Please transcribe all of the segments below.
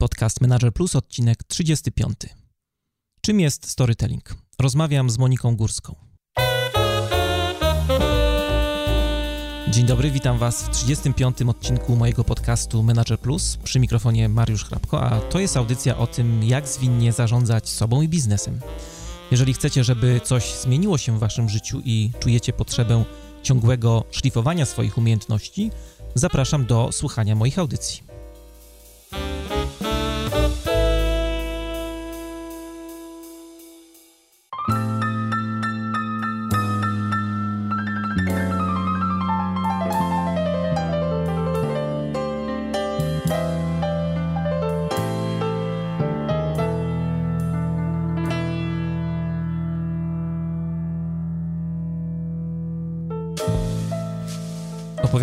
Podcast Manager Plus, odcinek 35. Czym jest storytelling? Rozmawiam z Moniką Górską. Dzień dobry, witam Was w 35. odcinku mojego podcastu Manager Plus. Przy mikrofonie Mariusz Hrabko, a to jest audycja o tym, jak zwinnie zarządzać sobą i biznesem. Jeżeli chcecie, żeby coś zmieniło się w Waszym życiu i czujecie potrzebę ciągłego szlifowania swoich umiejętności, zapraszam do słuchania moich audycji.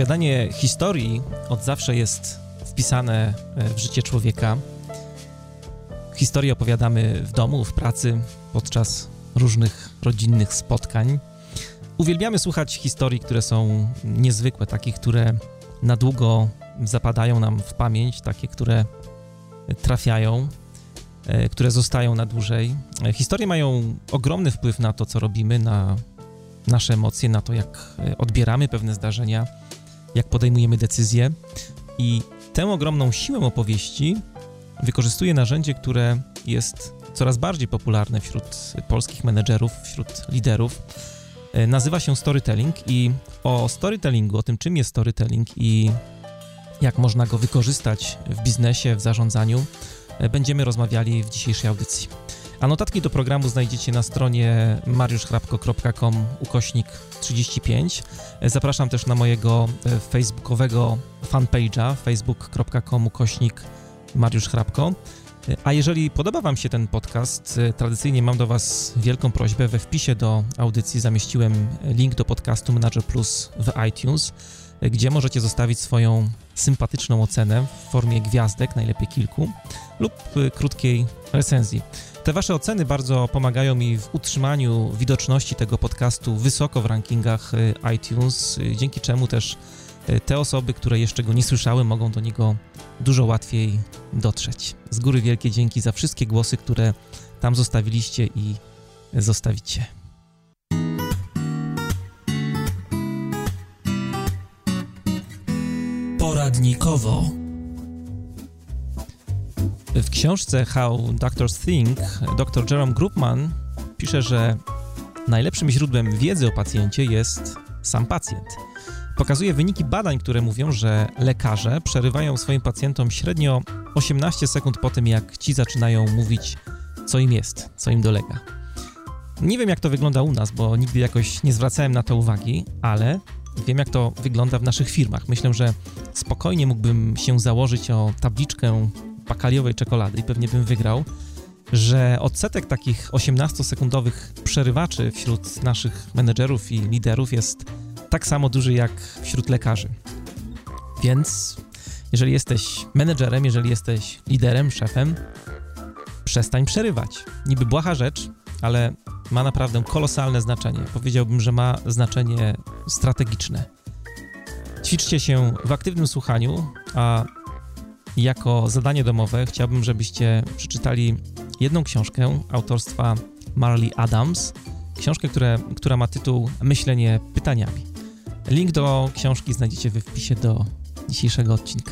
Opowiadanie historii od zawsze jest wpisane e, w życie człowieka. Historię opowiadamy w domu, w pracy, podczas różnych rodzinnych spotkań. Uwielbiamy słuchać historii, które są niezwykłe, takich, które na długo zapadają nam w pamięć, takie, które trafiają, e, które zostają na dłużej. E, historie mają ogromny wpływ na to, co robimy, na nasze emocje, na to, jak odbieramy pewne zdarzenia jak podejmujemy decyzje. I tę ogromną siłę opowieści wykorzystuje narzędzie, które jest coraz bardziej popularne wśród polskich menedżerów, wśród liderów. E, nazywa się storytelling i o storytellingu, o tym czym jest storytelling i jak można go wykorzystać w biznesie, w zarządzaniu, e, będziemy rozmawiali w dzisiejszej audycji. A notatki do programu znajdziecie na stronie mariuszchrapko.com ukośnik 35. Zapraszam też na mojego e, facebookowego fanpage'a facebook.com ukośnik Mariusz Hrabko. E, a jeżeli podoba Wam się ten podcast, e, tradycyjnie mam do Was wielką prośbę. We wpisie do audycji zamieściłem link do podcastu Manager Plus w iTunes, gdzie możecie zostawić swoją sympatyczną ocenę w formie gwiazdek, najlepiej kilku, lub krótkiej recenzji. Te wasze oceny bardzo pomagają mi w utrzymaniu widoczności tego podcastu wysoko w rankingach y, iTunes, y, dzięki czemu też y, te osoby, które jeszcze go nie słyszały, mogą do niego dużo łatwiej dotrzeć. Z góry wielkie dzięki za wszystkie głosy, które tam zostawiliście i zostawicie. Poradnikowo. W książce How Doctors Think dr Jerome Groupman pisze, że najlepszym źródłem wiedzy o pacjencie jest sam pacjent. Pokazuje wyniki badań, które mówią, że lekarze przerywają swoim pacjentom średnio 18 sekund po tym, jak ci zaczynają mówić, co im jest, co im dolega. Nie wiem, jak to wygląda u nas, bo nigdy jakoś nie zwracałem na to uwagi, ale wiem, jak to wygląda w naszych firmach. Myślę, że spokojnie mógłbym się założyć o tabliczkę bakaliowej czekolady i pewnie bym wygrał, że odsetek takich 18-sekundowych przerywaczy wśród naszych menedżerów i liderów jest tak samo duży jak wśród lekarzy. Więc jeżeli jesteś menedżerem, jeżeli jesteś liderem, szefem, przestań przerywać. Niby błaha rzecz, ale ma naprawdę kolosalne znaczenie. Powiedziałbym, że ma znaczenie strategiczne. Ćwiczcie się w aktywnym słuchaniu, a jako zadanie domowe chciałbym, żebyście przeczytali jedną książkę autorstwa Marley Adams, książkę, które, która ma tytuł Myślenie pytaniami. Link do książki znajdziecie we wpisie do dzisiejszego odcinka.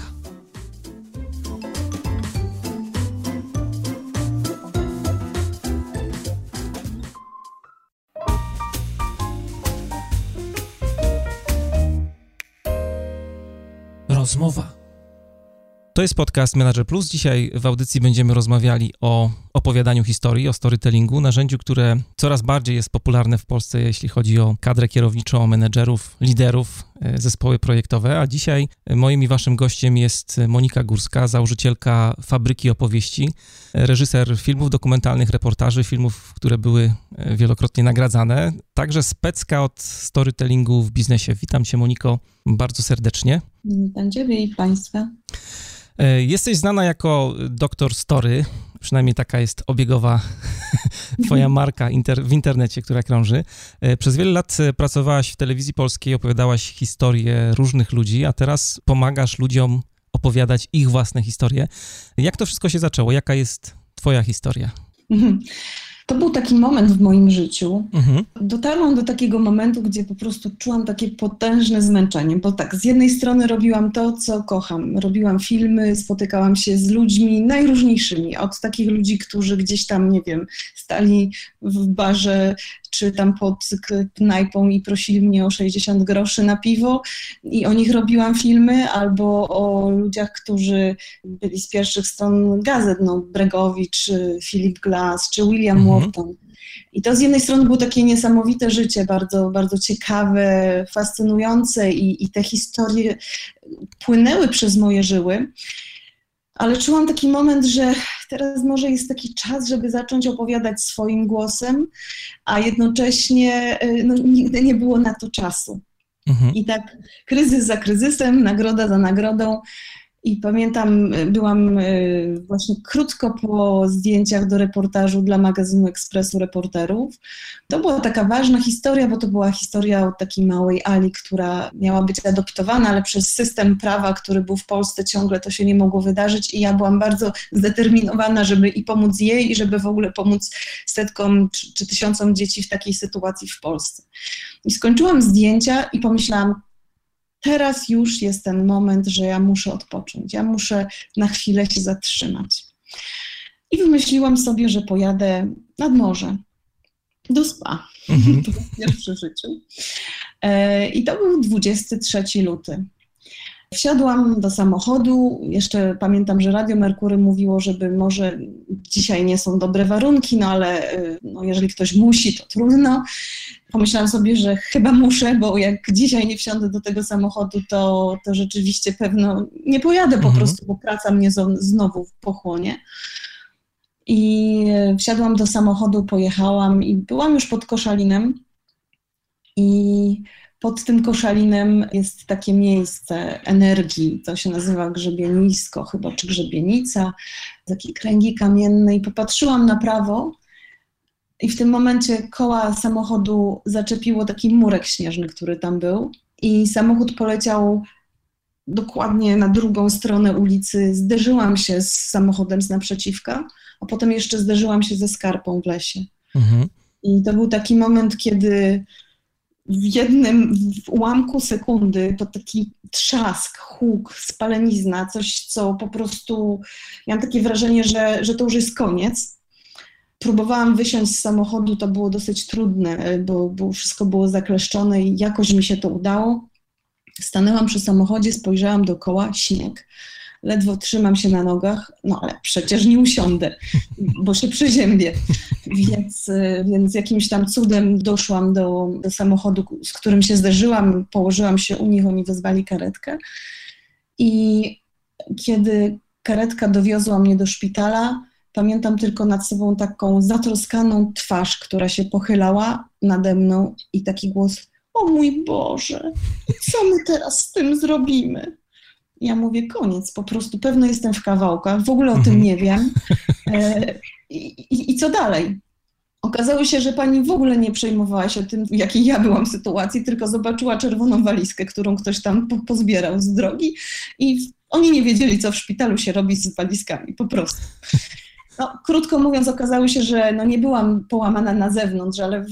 Rozmowa to jest podcast Manager Plus. Dzisiaj w audycji będziemy rozmawiali o opowiadaniu historii, o storytellingu, narzędziu, które coraz bardziej jest popularne w Polsce, jeśli chodzi o kadrę kierowniczą, menedżerów, liderów, e, zespoły projektowe. A dzisiaj moim i waszym gościem jest Monika Górska, założycielka Fabryki Opowieści, reżyser filmów dokumentalnych, reportaży, filmów, które były e, wielokrotnie nagradzane, także specka od storytellingu w biznesie. Witam cię, Moniko, bardzo serdecznie. Witam ciebie i państwa. E, jesteś znana jako doktor Story, przynajmniej taka jest obiegowa twoja marka inter, w internecie, która krąży. E, przez wiele lat e, pracowałaś w telewizji polskiej, opowiadałaś historie różnych ludzi, a teraz pomagasz ludziom opowiadać ich własne historie. Jak to wszystko się zaczęło? Jaka jest Twoja historia? To był taki moment w moim życiu. Mhm. Dotarłam do takiego momentu, gdzie po prostu czułam takie potężne zmęczenie, bo tak, z jednej strony robiłam to, co kocham. Robiłam filmy, spotykałam się z ludźmi najróżniejszymi, od takich ludzi, którzy gdzieś tam, nie wiem, stali w barze czy tam pod knajpą i prosili mnie o 60 groszy na piwo i o nich robiłam filmy, albo o ludziach, którzy byli z pierwszych stron gazet, no Bregowicz, Philip Glass, czy William mhm. Morton. I to z jednej strony było takie niesamowite życie, bardzo, bardzo ciekawe, fascynujące i, i te historie płynęły przez moje żyły ale czułam taki moment, że teraz może jest taki czas, żeby zacząć opowiadać swoim głosem, a jednocześnie y, no, nigdy nie było na to czasu. Mhm. I tak kryzys za kryzysem, nagroda za nagrodą. I pamiętam, byłam y, właśnie krótko po zdjęciach do reportażu dla magazynu Ekspresu Reporterów. To była taka ważna historia, bo to była historia o takiej małej Ali, która miała być adoptowana, ale przez system prawa, który był w Polsce, ciągle to się nie mogło wydarzyć. I ja byłam bardzo zdeterminowana, żeby i pomóc jej, i żeby w ogóle pomóc setkom czy, czy tysiącom dzieci w takiej sytuacji w Polsce. I skończyłam zdjęcia i pomyślałam, teraz już jest ten moment, że ja muszę odpocząć, ja muszę na chwilę się zatrzymać. I wymyśliłam sobie, że pojadę nad morze, do spa. Mhm. To pierwszy w życiu. E, I to był 23 luty. Wsiadłam do samochodu. Jeszcze pamiętam, że Radio Merkury mówiło, żeby może dzisiaj nie są dobre warunki, no ale e, no, jeżeli ktoś musi, to trudno pomyślałam sobie, że chyba muszę, bo jak dzisiaj nie wsiądę do tego samochodu, to, to rzeczywiście pewno nie pojadę po mhm. prostu, bo praca mnie znowu pochłonie. I wsiadłam do samochodu, pojechałam i byłam już pod Koszalinem. I pod tym koszalinem jest takie miejsce energii, to się nazywa grzebienisko chyba, czy grzebienica, takie kręgi kamienne i popatrzyłam na prawo i w tym momencie koła samochodu zaczepiło taki murek śnieżny, który tam był, i samochód poleciał dokładnie na drugą stronę ulicy. Zderzyłam się z samochodem z naprzeciwka, a potem jeszcze zderzyłam się ze skarpą w lesie. Mhm. I to był taki moment, kiedy w jednym w ułamku sekundy to taki trzask, huk, spalenizna, coś, co po prostu miałam takie wrażenie, że, że to już jest koniec próbowałam wysiąść z samochodu, to było dosyć trudne, e, bo, bo wszystko było zakleszczone i jakoś mi się to udało. Stanęłam przy samochodzie, spojrzałam dookoła, śnieg. Ledwo trzymam się na nogach, no ale przecież nie usiądę, bo się przeziębię. Więc, e, więc jakimś tam cudem doszłam do, do samochodu, z którym się zderzyłam, położyłam się u nich, oni wezwali karetkę. I kiedy karetka dowiozła mnie do szpitala, Pamiętam tylko nad sobą taką zatroskaną twarz, która się pochylała nade mną i taki głos: O mój Boże, co my teraz z tym zrobimy? Ja mówię: Koniec, po prostu pewno jestem w kawałkach, w ogóle o tym mhm. nie wiem. E, i, i, I co dalej? Okazało się, że pani w ogóle nie przejmowała się tym, w jakiej ja byłam sytuacji, tylko zobaczyła czerwoną walizkę, którą ktoś tam po, pozbierał z drogi i oni nie wiedzieli, co w szpitalu się robi z walizkami, po prostu. No, krótko mówiąc, okazało się, że no nie byłam połamana na zewnątrz, ale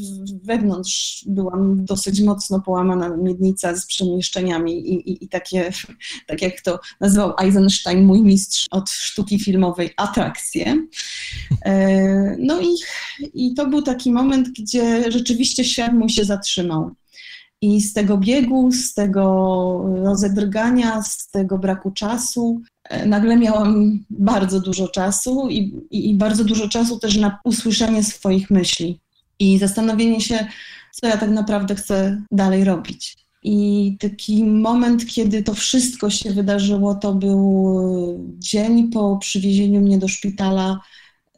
wewnątrz byłam dosyć mocno połamana miednica z przemieszczeniami i, i, i takie, tak jak to nazywał Eisenstein, mój mistrz od sztuki filmowej, atrakcje. E, no i, i to był taki moment, gdzie rzeczywiście świat mój się zatrzymał. I z tego biegu, z tego rozedrgania, z tego braku czasu, nagle miałam bardzo dużo czasu i, i, bardzo dużo czasu też na usłyszenie swoich myśli i zastanowienie się, co ja tak naprawdę chcę dalej robić. I taki moment, kiedy to wszystko się wydarzyło, to był dzień po przywiezieniu mnie do szpitala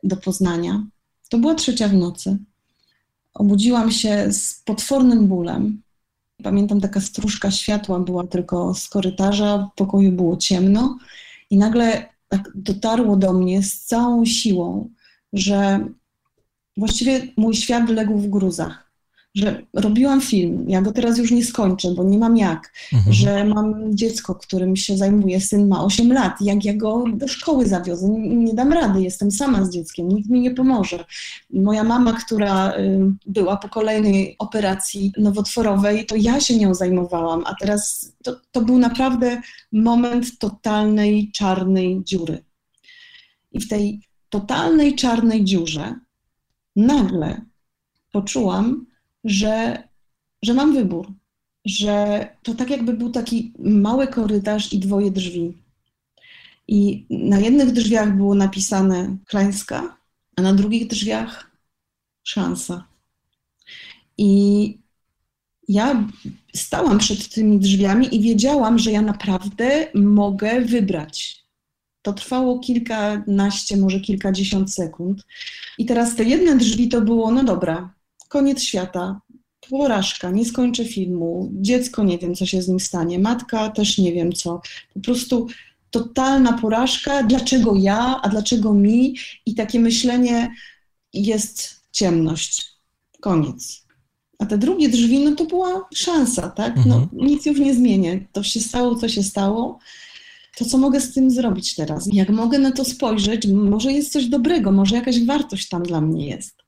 do Poznania. To była trzecia w nocy. Obudziłam się z potwornym bólem. Pamiętam, taka stróżka światła była tylko z korytarza, w pokoju było ciemno i nagle tak dotarło do mnie z całą siłą, że właściwie mój świat legł w gruzach. Że robiłam film, ja go teraz już nie skończę, bo nie mam jak, mhm. że mam dziecko, którym się zajmuję, syn ma 8 lat, jak ja go do szkoły zawiozę, nie, nie dam rady, jestem sama z dzieckiem, nikt mi nie pomoże. Moja mama, która y, była po kolejnej operacji nowotworowej, to ja się nią zajmowałam, a teraz to, to był naprawdę moment totalnej czarnej dziury. I w tej totalnej czarnej dziurze nagle poczułam, że, że mam wybór, że to tak jakby był taki mały korytarz i dwoje drzwi. I na jednych drzwiach było napisane klęska, a na drugich drzwiach szansa. I ja stałam przed tymi drzwiami i wiedziałam, że ja naprawdę mogę wybrać. To trwało kilkanaście, może kilkadziesiąt sekund. I teraz te jedne drzwi to było, no dobra, koniec świata, porażka, nie skończę filmu, dziecko nie wiem, co się z nim stanie, matka też nie wiem co. Po prostu totalna porażka, dlaczego ja, a dlaczego mi? I takie myślenie jest ciemność. Koniec. A te drugie drzwi, no to była szansa, tak? No, mhm. nic już nie zmienię. To się stało, co się stało. To co mogę z tym zrobić teraz? Jak mogę na to spojrzeć, może jest coś dobrego, może jakaś wartość tam dla mnie jest.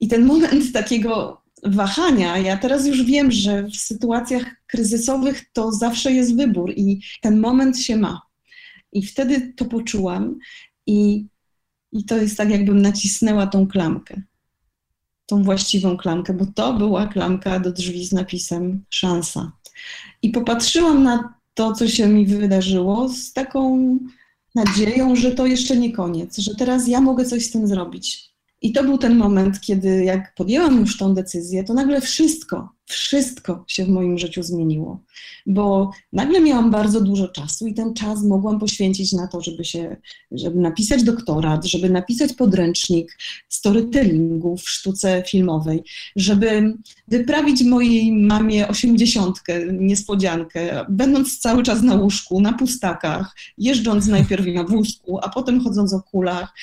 I ten moment takiego wahania, ja teraz już wiem, że w sytuacjach kryzysowych to zawsze jest wybór i ten moment się ma. I wtedy to poczułam i, i to jest tak, jakbym nacisnęła tą klamkę, tą właściwą klamkę, bo to była klamka do drzwi z napisem szansa. I popatrzyłam na to, co się mi wydarzyło, z taką nadzieją, że to jeszcze nie koniec, że teraz ja mogę coś z tym zrobić i to był ten moment, kiedy jak podjęłam już tą decyzję, to nagle wszystko, wszystko się w moim życiu zmieniło, bo nagle miałam bardzo dużo czasu i ten czas mogłam poświęcić na to, żeby się, żeby napisać doktorat, żeby napisać podręcznik storytellingu w sztuce filmowej, żeby wyprawić mojej mamie osiemdziesiątkę, niespodziankę, będąc cały czas na łóżku, na pustakach, jeżdżąc najpierw na wózku, a potem chodząc o kulach.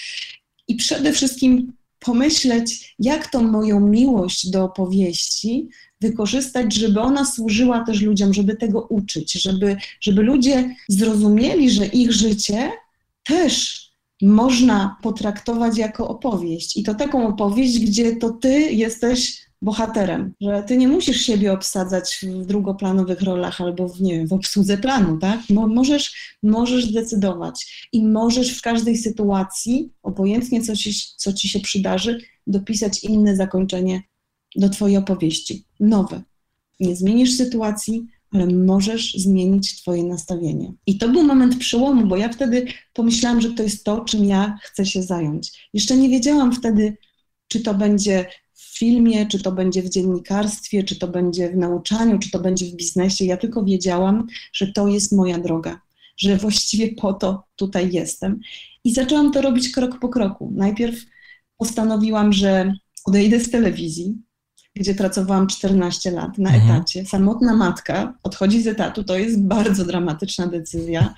I przede wszystkim pomyśleć, jak tą moją miłość do opowieści wykorzystać, żeby ona służyła też ludziom, żeby tego uczyć, żeby, żeby ludzie zrozumieli, że ich życie też można potraktować jako opowieść. I to taką opowieść, gdzie to ty jesteś bohaterem, że ty nie musisz siebie obsadzać w drugoplanowych rolach albo w, nie wiem, w obsłudze planu, tak? możesz, możesz decydować i możesz w każdej sytuacji, obojętnie co ci, co ci się przydarzy, dopisać inne zakończenie do twojej opowieści, nowe. Nie zmienisz sytuacji, ale możesz zmienić Twoje nastawienie. I to był moment przełomu, bo ja wtedy pomyślałam, że to jest to, czym ja chcę się zająć. Jeszcze nie wiedziałam wtedy, czy to będzie w filmie, czy to będzie w dziennikarstwie, czy to będzie w nauczaniu, czy to będzie w biznesie. Ja tylko wiedziałam, że to jest moja droga, że właściwie po to tutaj jestem. I zaczęłam to robić krok po kroku. Najpierw postanowiłam, że odejdę z telewizji, gdzie pracowałam 14 lat na mhm. etacie. Samotna matka odchodzi z etatu, to jest bardzo dramatyczna decyzja.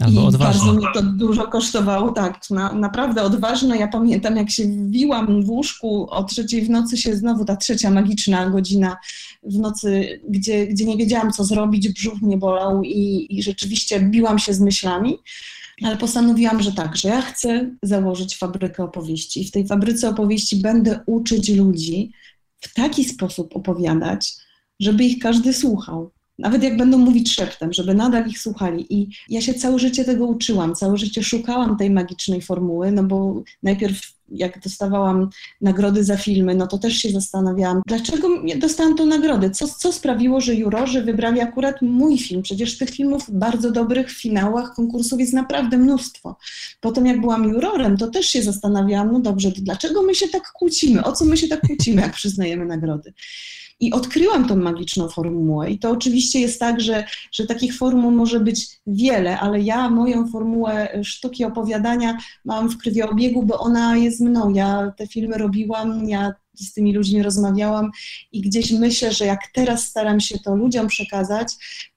Albo I odważne. bardzo mnie to dużo kosztowało, tak, na, naprawdę odważne. Ja pamiętam, jak się wbiłam w łóżku o trzeciej w nocy się znowu ta trzecia magiczna godzina w nocy, gdzie, gdzie nie wiedziałam, co zrobić, brzuch mnie bolał i, i rzeczywiście biłam się z myślami. Ale postanowiłam, że tak, że ja chcę założyć fabrykę opowieści. I w tej fabryce opowieści będę uczyć ludzi w taki sposób opowiadać, żeby ich każdy słuchał. Nawet jak będą mówić szeptem, żeby nadal ich słuchali. I ja się całe życie tego uczyłam, całe życie szukałam tej magicznej formuły, no bo najpierw jak dostawałam nagrody za filmy, no to też się zastanawiałam, dlaczego dostałam tą nagrodę? Co, co sprawiło, że jurorzy wybrali akurat mój film? Przecież tych filmów bardzo dobrych w finałach konkursów jest naprawdę mnóstwo. Potem jak byłam jurorem, to też się zastanawiałam, no dobrze, dlaczego my się tak kłócimy? O co my się tak kłócimy, jak przyznajemy nagrody? I odkryłam tą magiczną formułę. I to oczywiście jest tak, że, że takich formuł może być wiele, ale ja moją formułę sztuki opowiadania mam w krwiobiegu, bo ona jest mną. Ja te filmy robiłam, ja z tymi ludźmi rozmawiałam i gdzieś myślę, że jak teraz staram się to ludziom przekazać,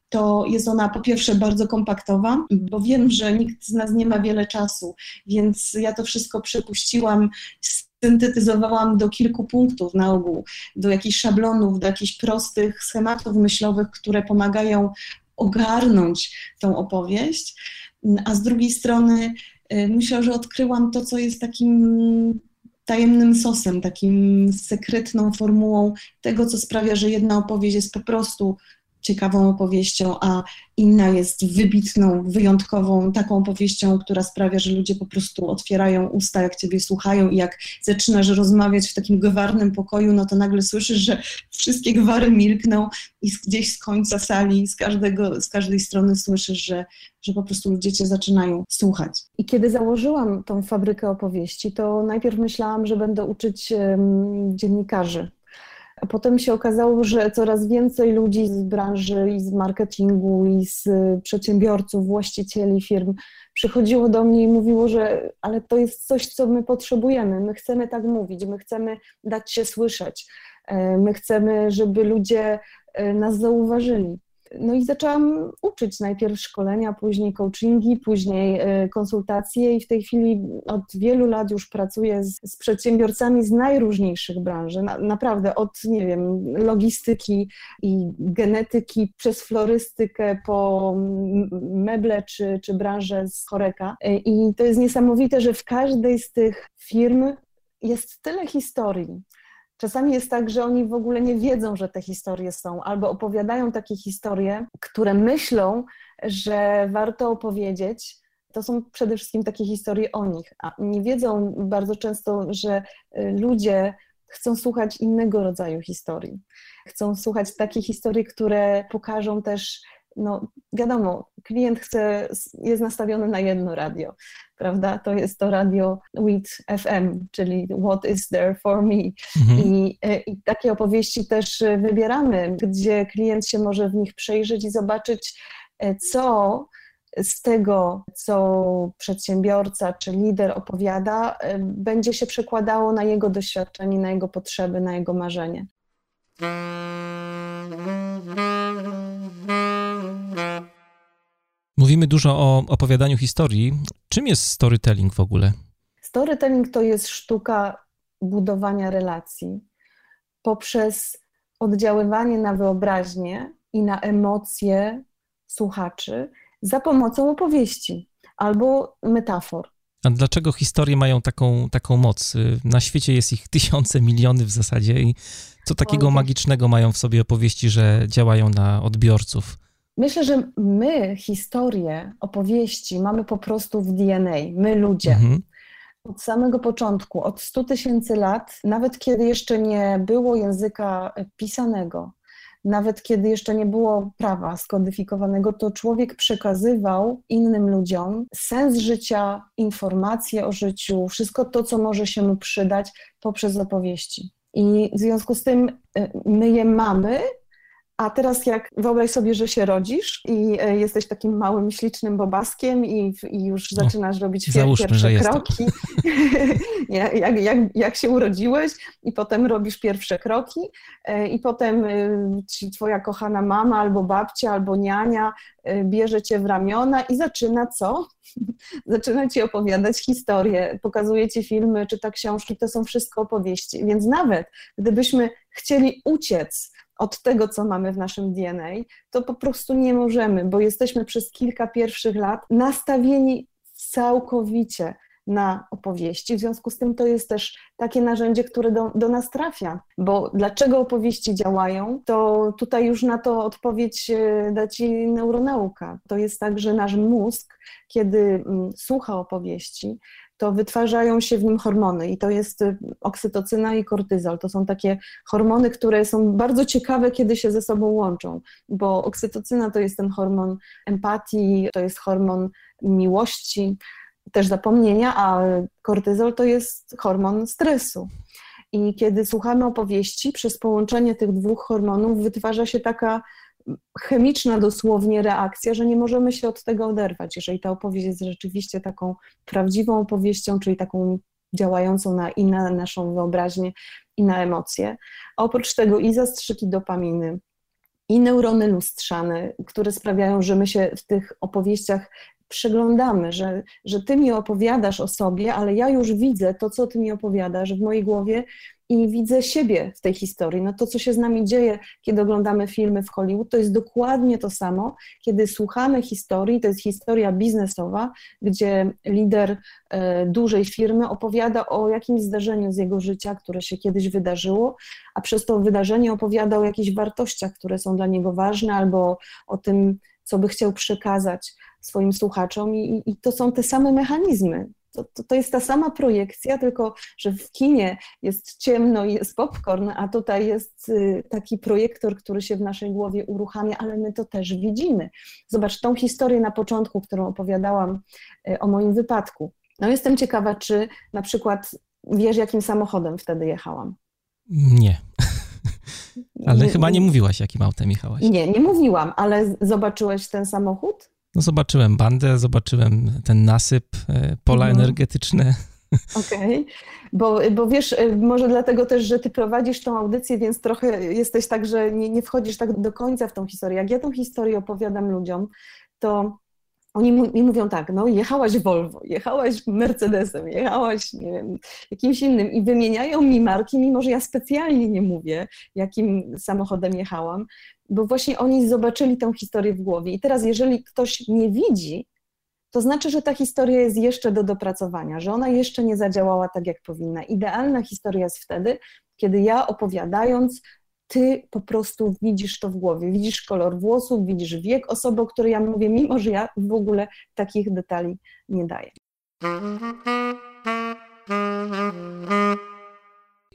to jest ona po pierwsze bardzo kompaktowa, bo wiem, że nikt z nas nie ma wiele czasu, więc ja to wszystko przepuściłam syntetyzowałam do kilku punktów na ogół, do jakichś szablonów, do jakichś prostych schematów myślowych, które pomagają ogarnąć tą opowieść, a z drugiej strony y, myślę, że odkryłam to, co jest takim tajemnym sosem, takim sekretną formułą tego, co sprawia, że jedna opowieść jest po prostu ciekawą opowieścią, a inna jest wybitną, wyjątkową, taką opowieścią, która sprawia, że ludzie po prostu otwierają usta, jak ciebie słuchają i jak zaczynasz rozmawiać w takim gwarnym pokoju, no to nagle słyszysz, że wszystkie gwary milkną i gdzieś z końca sali, z, każdego, z każdej strony słyszysz, że, że po prostu ludzie cię zaczynają słuchać. I kiedy założyłam tą fabrykę opowieści, to najpierw myślałam, że będę uczyć um, dziennikarzy potem się okazało, że coraz więcej ludzi z branży i z marketingu, i z przedsiębiorców, właścicieli firm przychodziło do mnie i mówiło, że ale to jest coś, co my potrzebujemy. My chcemy tak mówić, my chcemy dać się słyszeć, e, my chcemy, żeby ludzie e, nas zauważyli. No i zaczęłam uczyć najpierw szkolenia, później coachingi, później e, konsultacje i w tej chwili od wielu lat już pracuję z, z przedsiębiorcami z najróżniejszych branży. Na, naprawdę od, nie wiem, logistyki i genetyki przez florystykę po meble czy, czy branżę z choreka. E, I to jest niesamowite, że w każdej z tych firm jest tyle historii. Czasami jest tak, że oni w ogóle nie wiedzą, że te historie są, albo opowiadają takie historie, które myślą, że warto opowiedzieć. To są przede wszystkim takie historie o nich, a nie wiedzą bardzo często, że y, ludzie chcą słuchać innego rodzaju historii. Chcą słuchać takich historii, które pokażą też no wiadomo, klient chce, jest nastawiony na jedno radio, prawda? To jest to radio WIT FM, czyli What is there for me? Mhm. I, e, I takie opowieści też wybieramy, gdzie klient się może w nich przejrzeć i zobaczyć, e, co z tego, co przedsiębiorca czy lider opowiada, e, będzie się przekładało na jego doświadczenie, na jego potrzeby, na jego marzenie. Mówimy dużo o opowiadaniu historii. Czym jest storytelling w ogóle? Storytelling to jest sztuka budowania relacji poprzez oddziaływanie na wyobraźnię i na emocje słuchaczy za pomocą opowieści albo metafor. A dlaczego historie mają taką, taką moc? Na świecie jest ich tysiące, miliony w zasadzie i co takiego magicznego mają w sobie opowieści, że działają na odbiorców? Myślę, że my historię, opowieści mamy po prostu w DNA, my ludzie. Mhm. Od samego początku, od 100 tysięcy lat, nawet kiedy jeszcze nie było języka pisanego, nawet kiedy jeszcze nie było prawa skodyfikowanego, to człowiek przekazywał innym ludziom sens życia, informacje o życiu, wszystko to, co może się mu przydać poprzez opowieści. I w związku z tym y, my je mamy, a teraz jak wyobraź sobie, że się rodzisz i e, jesteś takim małym, ślicznym bobaskiem i, i już zaczynasz robić pierwsze kroki. jak, jak, jak się urodziłeś i potem robisz pierwsze kroki e, i potem e, ci twoja kochana mama albo babcia albo niania bierze cię w ramiona i zaczyna co? zaczyna ci opowiadać historię, pokazuje ci filmy, czyta książki, to są wszystko opowieści. Więc nawet gdybyśmy chcieli uciec od tego, co mamy w naszym DNA, to po prostu nie możemy, bo jesteśmy przez kilka pierwszych lat nastawieni całkowicie na opowieści. W związku z tym to jest też takie narzędzie, które do, do, nas trafia. Bo dlaczego opowieści działają, to tutaj już na to odpowiedź e, da ci neuronauka. To jest tak, że nasz mózg, kiedy mm, słucha opowieści, to wytwarzają się w nim hormony i to jest y, oksytocyna i kortyzol. To są takie hormony, które są bardzo ciekawe, kiedy się ze sobą łączą, bo oksytocyna to jest ten hormon empatii, to jest hormon miłości, też zapomnienia, a kortyzol to jest hormon stresu. I kiedy słuchamy opowieści, przez połączenie tych dwóch hormonów wytwarza się taka chemiczna dosłownie reakcja, że nie możemy się od tego oderwać. Jeżeli ta opowieść jest rzeczywiście taką prawdziwą opowieścią, czyli taką działającą na, i na naszą wyobraźnię, i na emocje. A oprócz tego i zastrzyki dopaminy, i neurony lustrzane, które sprawiają, że my się w tych opowieściach przeglądamy, że, że ty mi opowiadasz o sobie, ale ja już widzę to, co ty mi opowiadasz w mojej głowie i widzę siebie w tej historii. No to, co się z nami dzieje, kiedy oglądamy filmy w Hollywood, to jest dokładnie to samo, kiedy słuchamy historii, to jest historia biznesowa, gdzie lider e, dużej firmy opowiada o jakimś zdarzeniu z jego życia, które się kiedyś wydarzyło, a przez to wydarzenie opowiada o jakichś wartościach, które są dla niego ważne, albo o tym, co by chciał przekazać swoim słuchaczom, i, i to są te same mechanizmy to, to, to, jest ta sama projekcja, tylko że w kinie jest ciemno i jest popcorn, a tutaj jest y, taki projektor, który się w naszej głowie uruchamia, ale my to też widzimy. Zobacz tą historię na początku, którą opowiadałam y, o moim wypadku. No jestem ciekawa, czy na przykład wiesz, jakim samochodem wtedy jechałam? Nie. ale nie, chyba nie mówiłaś, jakim autem jechałaś. Nie, nie mówiłam, ale zobaczyłeś ten samochód? No zobaczyłem bandę, zobaczyłem ten nasyp, e, pola mhm. energetyczne. Okej, okay. bo, bo wiesz, e, może dlatego też, że ty prowadzisz tą audycję, więc trochę jesteś tak, że nie, nie wchodzisz tak do końca w tą historię. Jak ja tą historię opowiadam ludziom, to oni mi mówią tak, no jechałaś Volvo, jechałaś Mercedesem, jechałaś, nie wiem, jakimś innym i wymieniają mi marki, mimo że ja specjalnie nie mówię, jakim samochodem jechałam, bo właśnie oni zobaczyli tę historię w głowie. I teraz, jeżeli ktoś nie widzi, to znaczy, że ta historia jest jeszcze do dopracowania, że ona jeszcze nie zadziałała tak, jak powinna. Idealna historia jest wtedy, kiedy ja opowiadając, ty po prostu widzisz to w głowie, widzisz kolor włosów, widzisz wiek osoby, o której ja mówię, mimo że ja w ogóle takich detali nie daję.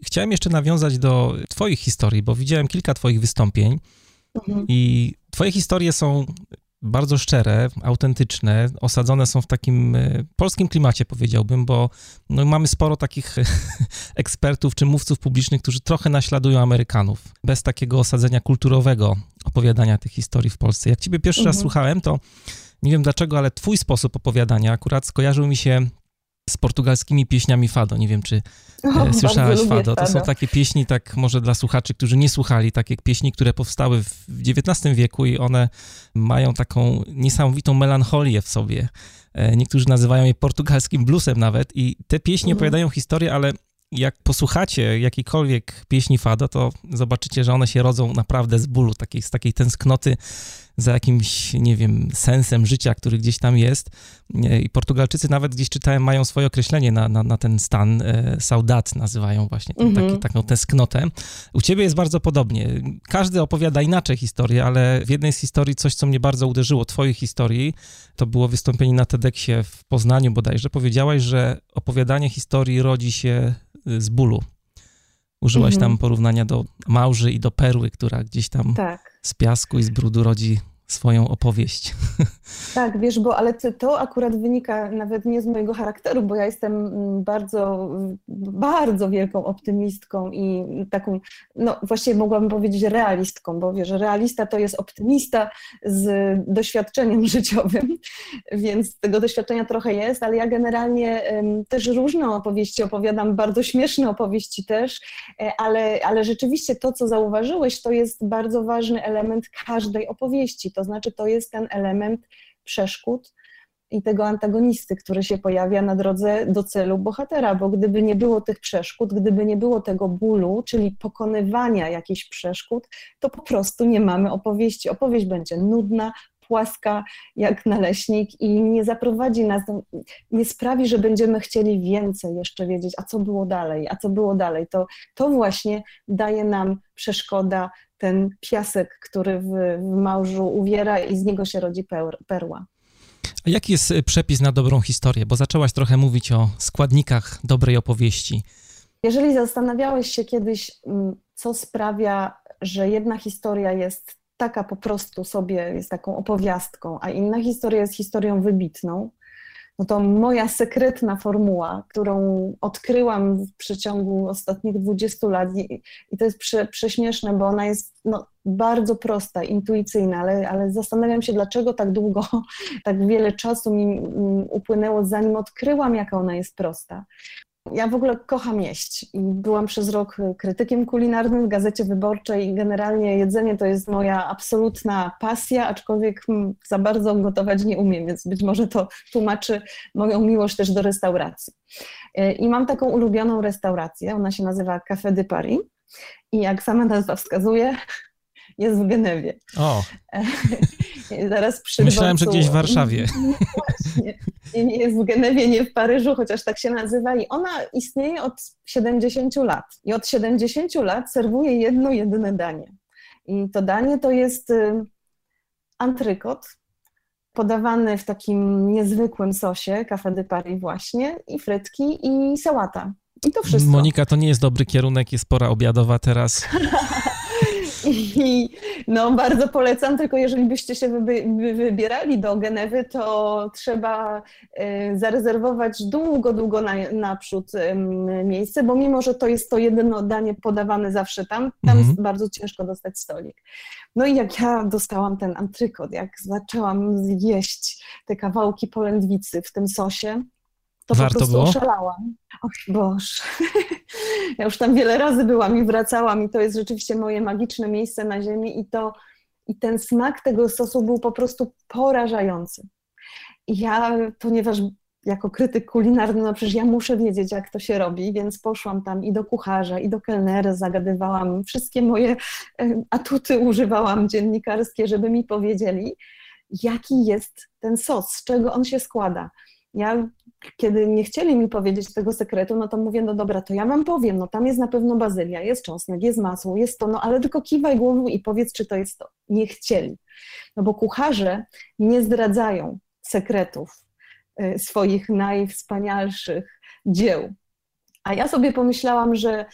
Chciałem jeszcze nawiązać do Twoich historii, bo widziałem kilka Twoich wystąpień Mhm. I twoje historie są bardzo szczere, autentyczne, osadzone są w takim e, polskim klimacie, powiedziałbym, bo no, mamy sporo takich ekspertów czy mówców publicznych, którzy trochę naśladują Amerykanów, bez takiego osadzenia kulturowego opowiadania tych historii w Polsce. Jak ciebie pierwszy mhm. raz słuchałem, to nie wiem dlaczego, ale twój sposób opowiadania akurat skojarzył mi się z portugalskimi pieśniami fado. Nie wiem, czy o, e, słyszałaś fado. To są takie pieśni, tak może dla słuchaczy, którzy nie słuchali, takie pieśni, które powstały w XIX wieku i one mają taką niesamowitą melancholię w sobie. E, niektórzy nazywają je portugalskim bluesem nawet i te pieśni mhm. opowiadają historię, ale jak posłuchacie jakiejkolwiek pieśni fado, to zobaczycie, że one się rodzą naprawdę z bólu, takiej, z takiej tęsknoty za jakimś, nie wiem, sensem życia, który gdzieś tam jest. I Portugalczycy nawet gdzieś czytałem, mają swoje określenie na, na, na ten stan. E, saudat nazywają właśnie ten, taki, mhm. taką tęsknotę. U ciebie jest bardzo podobnie. Każdy opowiada inaczej historię, ale w jednej z historii coś, co mnie bardzo uderzyło, twojej historii, to było wystąpienie na TEDxie w Poznaniu bodajże. Powiedziałaś, że opowiadanie historii rodzi się z bólu. Użyłaś mhm. tam porównania do małży i do perły, która gdzieś tam tak. z piasku i z brudu rodzi swoją opowieść. Tak, wiesz, bo ale to akurat wynika nawet nie z mojego charakteru, bo ja jestem mm, bardzo, bardzo wielką optymistką i taką, no właściwie mogłabym powiedzieć realistką, bo wiesz, realista to jest optymista z doświadczeniem życiowym, więc tego doświadczenia trochę jest, ale ja generalnie też różne opowieści opowiadam, bardzo śmieszne opowieści też, e, ale, ale rzeczywiście to, co zauważyłeś, to jest bardzo ważny element każdej opowieści, to znaczy to jest ten element przeszkód i tego antagonisty, który się pojawia na drodze do celu bohatera, bo gdyby nie było tych przeszkód, gdyby nie było tego bólu, czyli pokonywania jakichś przeszkód, to po prostu nie mamy opowieści. Opowieść będzie nudna, płaska jak naleśnik i nie zaprowadzi nas, nie sprawi, że będziemy chcieli więcej jeszcze wiedzieć, a co było dalej, a co było dalej. To, to właśnie daje nam przeszkoda, ten piasek, który w, w małżu uwiera i z niego się rodzi perła. A jaki jest y, przepis na dobrą historię? Bo zaczęłaś trochę mówić o składnikach dobrej opowieści. Jeżeli zastanawiałeś się kiedyś, mm, co sprawia, że jedna historia jest taka po prostu sobie, jest taką opowiastką, a inna historia jest historią wybitną, no to moja sekretna formuła, którą odkryłam w przeciągu ostatnich 20 lat i, i to jest prze, prześmieszne, bo ona jest no, bardzo prosta, intuicyjna, ale, ale zastanawiam się, dlaczego tak długo, tak wiele czasu mi upłynęło, zanim odkryłam, jaka ona jest prosta. Ja w ogóle kocham jeść i byłam przez rok krytykiem kulinarnym w Gazecie Wyborczej i generalnie jedzenie to jest moja absolutna pasja, aczkolwiek za bardzo gotować nie umiem, więc być może to tłumaczy moją miłość też do restauracji. E, I mam taką ulubioną restaurację, ona się nazywa Café de Paris i jak sama nazwa wskazuje, jest w Genewie. O. Zaraz przy Myślałem, że gdzieś w Warszawie. Właśnie. Nie jest w Genewie, nie w Paryżu, chociaż tak się nazywa. I ona istnieje od 70 lat. I od 70 lat serwuje jedno, jedyne danie. I to danie to jest y, antrykot, podawany w takim niezwykłym sosie, Café de Paris właśnie, i frytki, i sałata. I to wszystko. Monika, to nie jest dobry kierunek, jest pora obiadowa teraz. I no, bardzo polecam, tylko jeżeli byście się wybierali do Genewy, to trzeba y, zarezerwować długo, długo na, naprzód miejsce, bo mimo, że to jest to jedyne danie podawane zawsze tam, tam mhm. jest bardzo ciężko dostać stolik. No i jak ja dostałam ten antrykot, jak zaczęłam jeść te kawałki polędwicy w tym sosie, to Warto po prostu było? oszalałam. Och Boże. Ja już tam wiele razy byłam i wracałam i to jest rzeczywiście moje magiczne miejsce na ziemi i to i ten smak tego sosu był po prostu porażający. I ja, ponieważ jako krytyk kulinarny, no przecież ja muszę wiedzieć, jak to się robi, więc poszłam tam i do kucharza, i do kelnery, zagadywałam, wszystkie moje e, atuty używałam dziennikarskie, żeby mi powiedzieli, jaki jest ten sos, z czego on się składa. Ja kiedy nie chcieli mi powiedzieć tego sekretu, no to mówię, no dobra, to ja wam powiem, no tam jest na pewno bazylia, jest czosnek, jest masło, jest to, no ale tylko kiwaj głową i powiedz, czy to jest to. Nie chcieli. No bo kucharze nie zdradzają sekretów y, swoich najwspanialszych dzieł. A ja sobie pomyślałam, że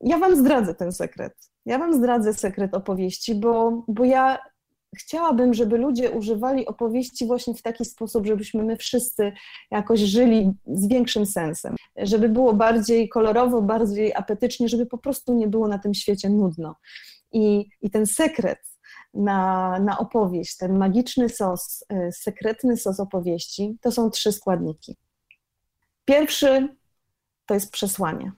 ja wam zdradzę ten sekret. Ja wam zdradzę sekret opowieści, bo, bo ja chciałabym, żeby ludzie używali opowieści właśnie w taki sposób, żebyśmy my wszyscy jakoś żyli z większym sensem, żeby było bardziej kolorowo, bardziej apetycznie, żeby po prostu nie było na tym świecie nudno. I, i ten sekret na, na opowieść, ten magiczny sos, e, sekretny sos opowieści, to są trzy składniki. Pierwszy to jest przesłanie.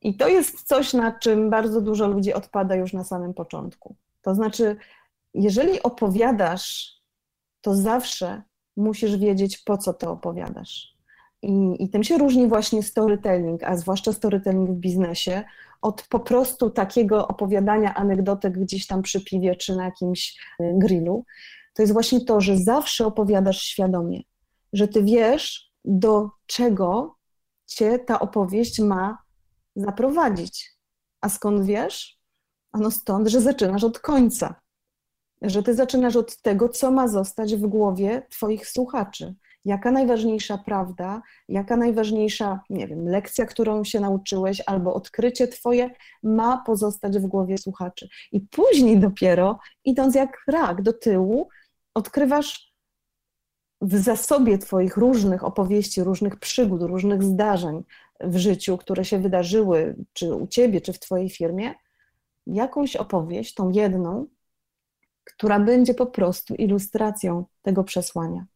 I to jest coś, na czym bardzo dużo ludzi odpada już na samym początku. To znaczy, jeżeli opowiadasz, to zawsze musisz wiedzieć, po co to opowiadasz. I, I tym się różni właśnie storytelling, a zwłaszcza storytelling w biznesie, od po prostu takiego opowiadania anegdotek gdzieś tam przy piwie czy na jakimś y, grillu. To jest właśnie to, że zawsze opowiadasz świadomie, że ty wiesz, do czego cię ta opowieść ma zaprowadzić. A skąd wiesz? Ano stąd, że zaczynasz od końca że ty zaczynasz od tego, co ma zostać w głowie twoich słuchaczy. Jaka najważniejsza prawda, jaka najważniejsza, nie wiem, lekcja, którą się nauczyłeś, albo odkrycie twoje ma pozostać w głowie słuchaczy. I później dopiero, idąc jak rak do tyłu, odkrywasz w zasobie Twoich różnych opowieści, różnych przygód, różnych zdarzeń w życiu, które się wydarzyły, czy u Ciebie, czy w Twojej firmie, jakąś opowieść, tą jedną, która będzie po prostu ilustracją tego przesłania.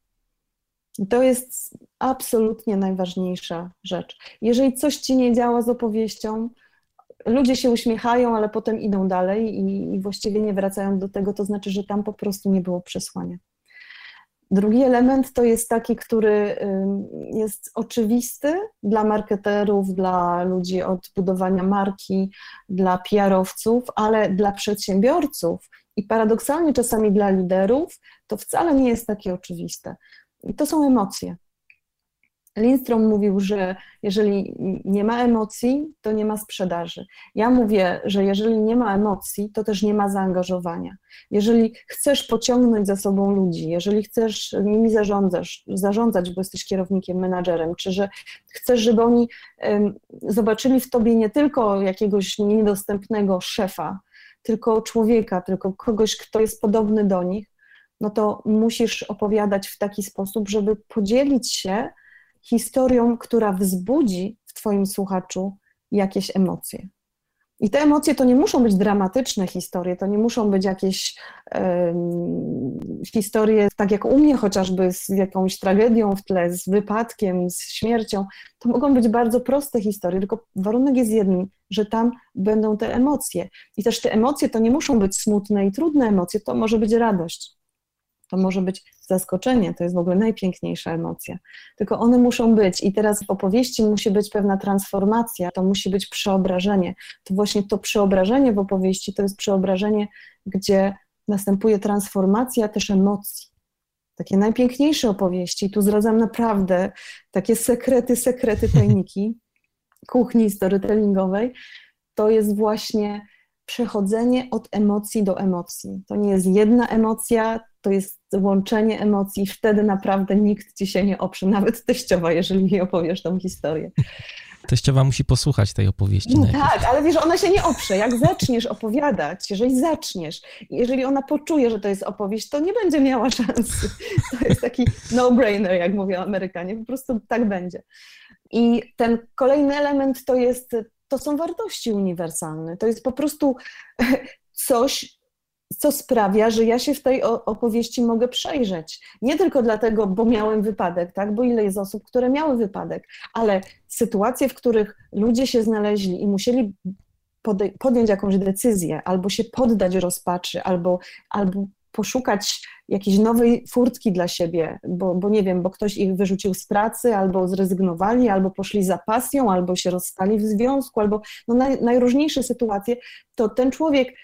To jest absolutnie najważniejsza rzecz. Jeżeli coś ci nie działa z opowieścią, ludzie się uśmiechają, ale potem idą dalej i, i właściwie nie wracają do tego, to znaczy, że tam po prostu nie było przesłania. Drugi element to jest taki, który jest oczywisty dla marketerów, dla ludzi od budowania marki, dla PR-owców, ale dla przedsiębiorców i paradoksalnie czasami dla liderów to wcale nie jest takie oczywiste. I to są emocje. Lindstrom mówił, że jeżeli nie ma emocji, to nie ma sprzedaży. Ja mówię, że jeżeli nie ma emocji, to też nie ma zaangażowania. Jeżeli chcesz pociągnąć za sobą ludzi, jeżeli chcesz nimi zarządzasz, zarządzać, bo jesteś kierownikiem, menadżerem, czy że chcesz, żeby oni zobaczyli w tobie nie tylko jakiegoś niedostępnego szefa, tylko człowieka, tylko kogoś, kto jest podobny do nich, no to musisz opowiadać w taki sposób, żeby podzielić się historią, która wzbudzi w Twoim słuchaczu jakieś emocje. I te emocje to nie muszą być dramatyczne historie, to nie muszą być jakieś um, historie, tak jak u mnie chociażby, z jakąś tragedią w tle, z wypadkiem, z śmiercią. To mogą być bardzo proste historie, tylko warunek jest jeden, że tam będą te emocje. I też te emocje to nie muszą być smutne i trudne emocje, to może być radość. To może być zaskoczenie, to jest w ogóle najpiękniejsza emocja. Tylko one muszą być i teraz w opowieści musi być pewna transformacja, to musi być przeobrażenie. To właśnie to przeobrażenie w opowieści to jest przeobrażenie, gdzie następuje transformacja też emocji. Takie najpiękniejsze opowieści, tu zdradzam naprawdę takie sekrety, sekrety, tajniki kuchni storytellingowej, to jest właśnie przechodzenie od emocji do emocji. To nie jest jedna emocja, to jest łączenie emocji, wtedy naprawdę nikt ci się nie oprze, nawet teściowa, jeżeli mi opowiesz tą historię. Teściowa musi posłuchać tej opowieści. No tak, ale wiesz, ona się nie oprze. Jak zaczniesz opowiadać, jeżeli zaczniesz, jeżeli ona poczuje, że to jest opowieść, to nie będzie miała szansy. To jest taki no-brainer, jak mówią Amerykanie, po prostu tak będzie. I ten kolejny element to jest, to są wartości uniwersalne. To jest po prostu coś, co sprawia, że ja się w tej opowieści mogę przejrzeć. Nie tylko dlatego, bo miałem wypadek, tak? bo ile jest osób, które miały wypadek, ale sytuacje, w których ludzie się znaleźli i musieli podjąć jakąś decyzję, albo się poddać rozpaczy, albo, albo poszukać jakiejś nowej furtki dla siebie, bo, bo nie wiem, bo ktoś ich wyrzucił z pracy, albo zrezygnowali, albo poszli za pasją, albo się rozstali w związku, albo no naj, najróżniejsze sytuacje, to ten człowiek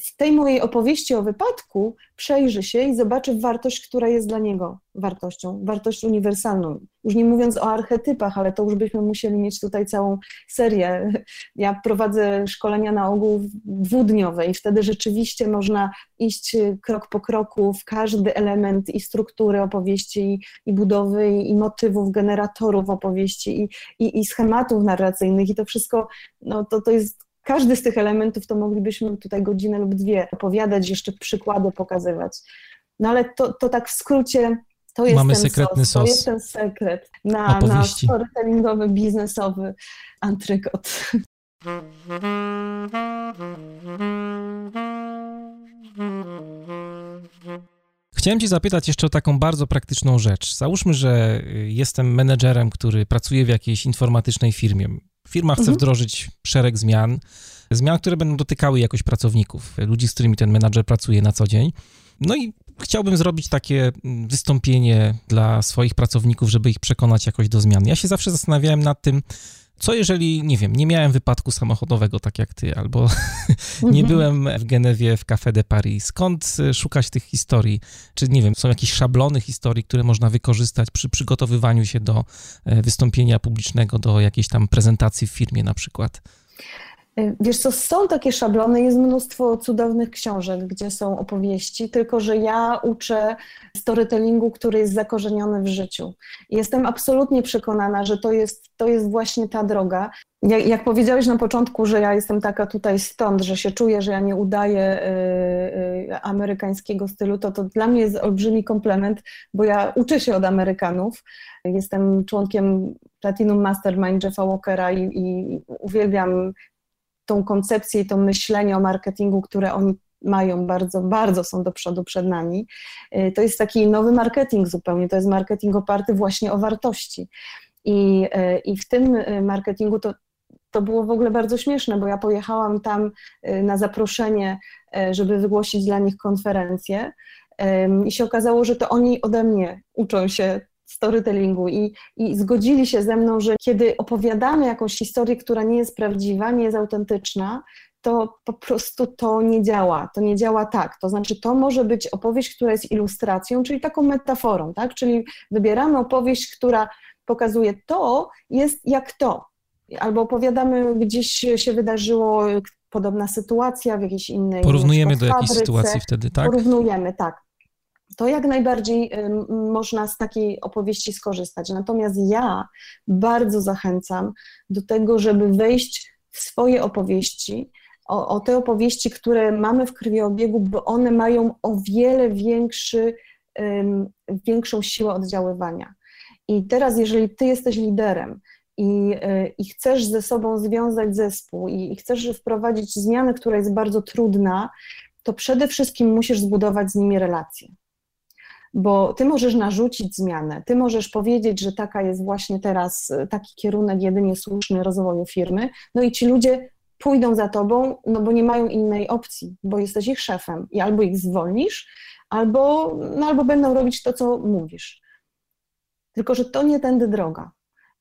w tej mojej opowieści o wypadku przejrzy się i zobaczy wartość, która jest dla niego wartością, wartość uniwersalną. Już nie mówiąc o archetypach, ale to już byśmy musieli mieć tutaj całą serię. Ja prowadzę szkolenia na ogół dwudniowe i wtedy rzeczywiście można iść krok po kroku w każdy element i struktury opowieści, i, budowy, i, motywów, generatorów opowieści, i, i, i schematów narracyjnych i to wszystko, no to, to jest każdy z tych elementów to moglibyśmy tutaj godzinę lub dwie opowiadać, jeszcze przykłady pokazywać. No ale to, to tak w skrócie to jest Mamy ten sekretny sos, sos. To jest ten sekret na, na storytellingowy, biznesowy antrykot. Chciałem Cię zapytać jeszcze o taką bardzo praktyczną rzecz. Załóżmy, że jestem menedżerem, który pracuje w jakiejś informatycznej firmie. Firma chce mhm. wdrożyć szereg zmian, zmian, które będą dotykały jakoś pracowników, ludzi, z którymi ten menadżer pracuje na co dzień. No i chciałbym zrobić takie mm, wystąpienie dla swoich pracowników, żeby ich przekonać jakoś do zmian. Ja się zawsze zastanawiałem nad tym, co jeżeli, nie wiem, nie miałem wypadku samochodowego tak jak ty, albo nie mhm. byłem w Genewie w Café de Paris? Skąd e, szukać tych historii? Czy, nie wiem, są jakieś szablony historii, które można wykorzystać przy przygotowywaniu się do e, wystąpienia publicznego, do jakiejś tam prezentacji w firmie na przykład? Y, wiesz co, są takie szablony, jest mnóstwo cudownych książek, gdzie są opowieści, tylko że ja uczę storytellingu, który jest zakorzeniony w życiu. Jestem absolutnie przekonana, że to jest, to jest właśnie ta droga. Jak, jak powiedziałeś na początku, że ja jestem taka tutaj stąd, że się czuję, że ja nie udaję y, y, amerykańskiego stylu, to to dla mnie jest olbrzymi komplement, bo ja uczę się od Amerykanów. Jestem członkiem Platinum Mastermind Jeffa Walkera i, i uwielbiam tą koncepcję i to myślenie o marketingu, które oni mają bardzo, bardzo są do przodu przed nami. Y, to jest taki nowy marketing zupełnie, to jest marketing oparty właśnie o wartości. I, y, i w tym y, marketingu to, to było w ogóle bardzo śmieszne, bo ja pojechałam tam na zaproszenie, żeby wygłosić dla nich konferencję i się okazało, że to oni ode mnie uczą się storytellingu i, i zgodzili się ze mną, że kiedy opowiadamy jakąś historię, która nie jest prawdziwa, nie jest autentyczna, to po prostu to nie działa. To nie działa tak. To znaczy, to może być opowieść, która jest ilustracją, czyli taką metaforą, tak? Czyli wybieramy opowieść, która pokazuje to, jest jak to. Albo opowiadamy, gdzieś się wydarzyło podobna sytuacja w jakiejś innej. Porównujemy do jakiejś sytuacji wtedy, tak? Porównujemy, tak to jak najbardziej można z takiej opowieści skorzystać. Natomiast ja bardzo zachęcam do tego, żeby wejść w swoje opowieści, o, o te opowieści, które mamy w krwiobiegu, bo one mają o wiele większy, większą siłę oddziaływania. I teraz, jeżeli ty jesteś liderem i, i chcesz ze sobą związać zespół i, i chcesz wprowadzić zmianę, która jest bardzo trudna, to przede wszystkim musisz zbudować z nimi relacje bo ty możesz narzucić zmianę, ty możesz powiedzieć, że taka jest właśnie teraz, taki kierunek jedynie słuszny rozwoju firmy, no i ci ludzie pójdą za tobą, no bo nie mają innej opcji, bo jesteś ich szefem i albo ich zwolnisz, albo, no albo będą robić to, co mówisz. Tylko, że to nie tędy droga.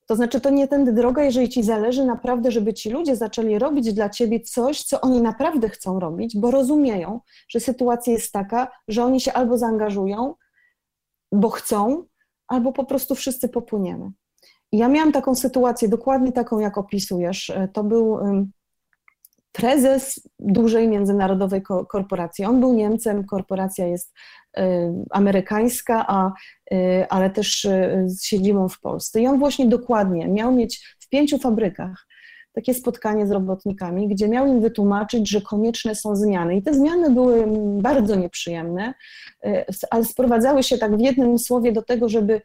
To znaczy, to nie tędy droga, jeżeli ci zależy naprawdę, żeby ci ludzie zaczęli robić dla ciebie coś, co oni naprawdę chcą robić, bo rozumieją, że sytuacja jest taka, że oni się albo zaangażują, bo chcą, albo po prostu wszyscy popłyniemy. I ja miałam taką sytuację, dokładnie taką, jak opisujesz. E, to był prezes dużej międzynarodowej korporacji. On był Niemcem, korporacja jest e, amerykańska, a, e, ale też z siedzibą w Polsce. I on właśnie dokładnie miał mieć w pięciu fabrykach takie spotkanie z robotnikami, gdzie miał im wytłumaczyć, że konieczne są zmiany. I te zmiany były bardzo nieprzyjemne, e, ale sprowadzały się tak w jednym słowie do tego, żeby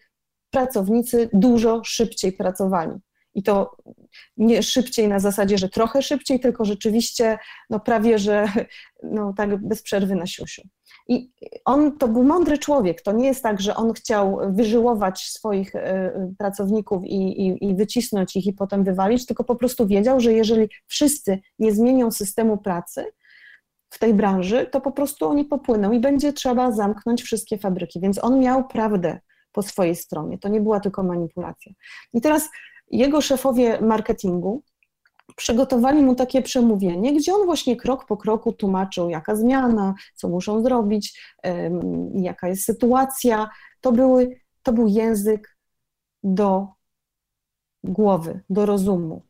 pracownicy dużo szybciej pracowali. I to nie szybciej na zasadzie, że trochę szybciej, tylko rzeczywiście no prawie, że no, tak bez przerwy na siusiu. I on to był mądry człowiek. To nie jest tak, że on chciał wyżyłować swoich e, pracowników i, i, i, wycisnąć ich i potem wywalić, tylko po prostu wiedział, że jeżeli wszyscy nie zmienią systemu pracy w tej branży, to po prostu oni popłyną i będzie trzeba zamknąć wszystkie fabryki. Więc on miał prawdę po swojej stronie. To nie była tylko manipulacja. I teraz jego szefowie marketingu przygotowali mu takie przemówienie, gdzie on właśnie krok po kroku tłumaczył, jaka zmiana, co muszą zrobić, jaka jest sytuacja. To, były, to był język do głowy, do rozumu.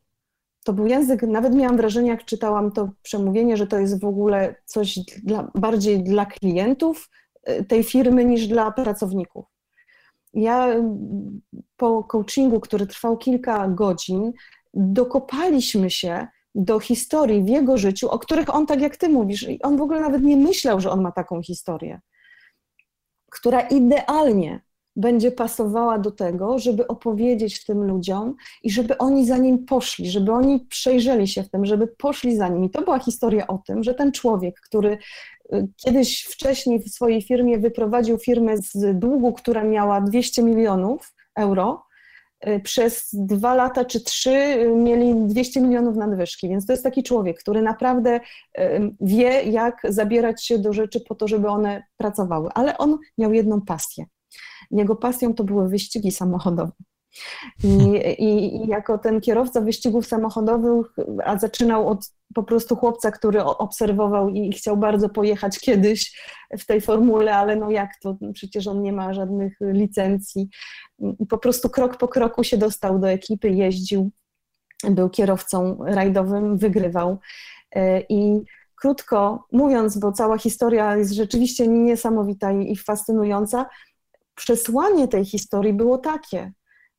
To był język, nawet miałam wrażenie, jak czytałam to przemówienie, że to jest w ogóle coś dla, bardziej dla klientów e, tej firmy niż dla pracowników. Ja po coachingu, który trwał kilka godzin, dokopaliśmy się do historii w jego życiu, o których on, tak jak ty mówisz, on w ogóle nawet nie myślał, że on ma taką historię, która idealnie będzie pasowała do tego, żeby opowiedzieć tym ludziom i żeby oni za nim poszli, żeby oni przejrzeli się w tym, żeby poszli za nim. I to była historia o tym, że ten człowiek, który kiedyś wcześniej w swojej firmie wyprowadził firmę z długu, która miała 200 milionów euro, Y, przez dwa lata czy trzy y, mieli 200 milionów nadwyżki, więc to jest taki człowiek, który naprawdę wie, jak zabierać się do rzeczy po to, żeby one pracowały. Ale on miał jedną pasję. Jego pasją to były wyścigi samochodowe. I, i, I, jako ten kierowca wyścigów samochodowych, a zaczynał od po prostu chłopca, który obserwował i chciał bardzo pojechać kiedyś w tej formule, ale no jak to, przecież on nie ma żadnych licencji. I po prostu krok po kroku się dostał do ekipy, jeździł, był kierowcą rajdowym, wygrywał. I krótko mówiąc, bo cała historia jest rzeczywiście niesamowita i fascynująca, przesłanie tej historii było takie,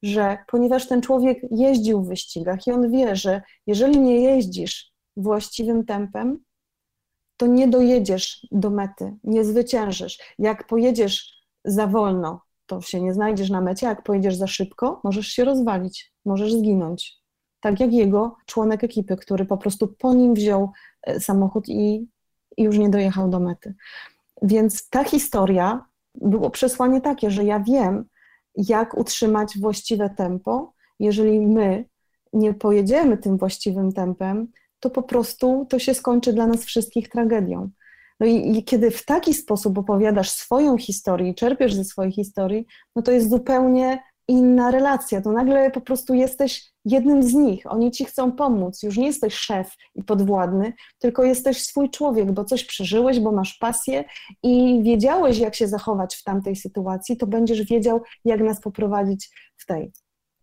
że ponieważ ten człowiek jeździł w wyścigach i on wie, że jeżeli nie jeździsz właściwym tempem, to nie dojedziesz do mety, nie zwyciężysz. Jak pojedziesz za wolno, to się nie znajdziesz na mecie, jak pojedziesz za szybko, możesz się rozwalić, możesz zginąć. Tak jak jego członek ekipy, który po prostu po nim wziął e, samochód i, i już nie dojechał do mety. Więc ta historia było przesłanie takie, że ja wiem, jak utrzymać właściwe tempo. Jeżeli my nie pojedziemy tym właściwym tempem, to po prostu to się skończy dla nas wszystkich tragedią. No i, i, kiedy w taki sposób opowiadasz swoją historię i czerpiesz ze swojej historii, no to jest zupełnie inna relacja. To nagle po prostu jesteś jednym z nich. Oni ci chcą pomóc. Już nie jesteś szef i podwładny, tylko jesteś swój człowiek, bo coś przeżyłeś, bo masz pasję i wiedziałeś, jak się zachować w tamtej sytuacji, to będziesz wiedział, jak nas poprowadzić w tej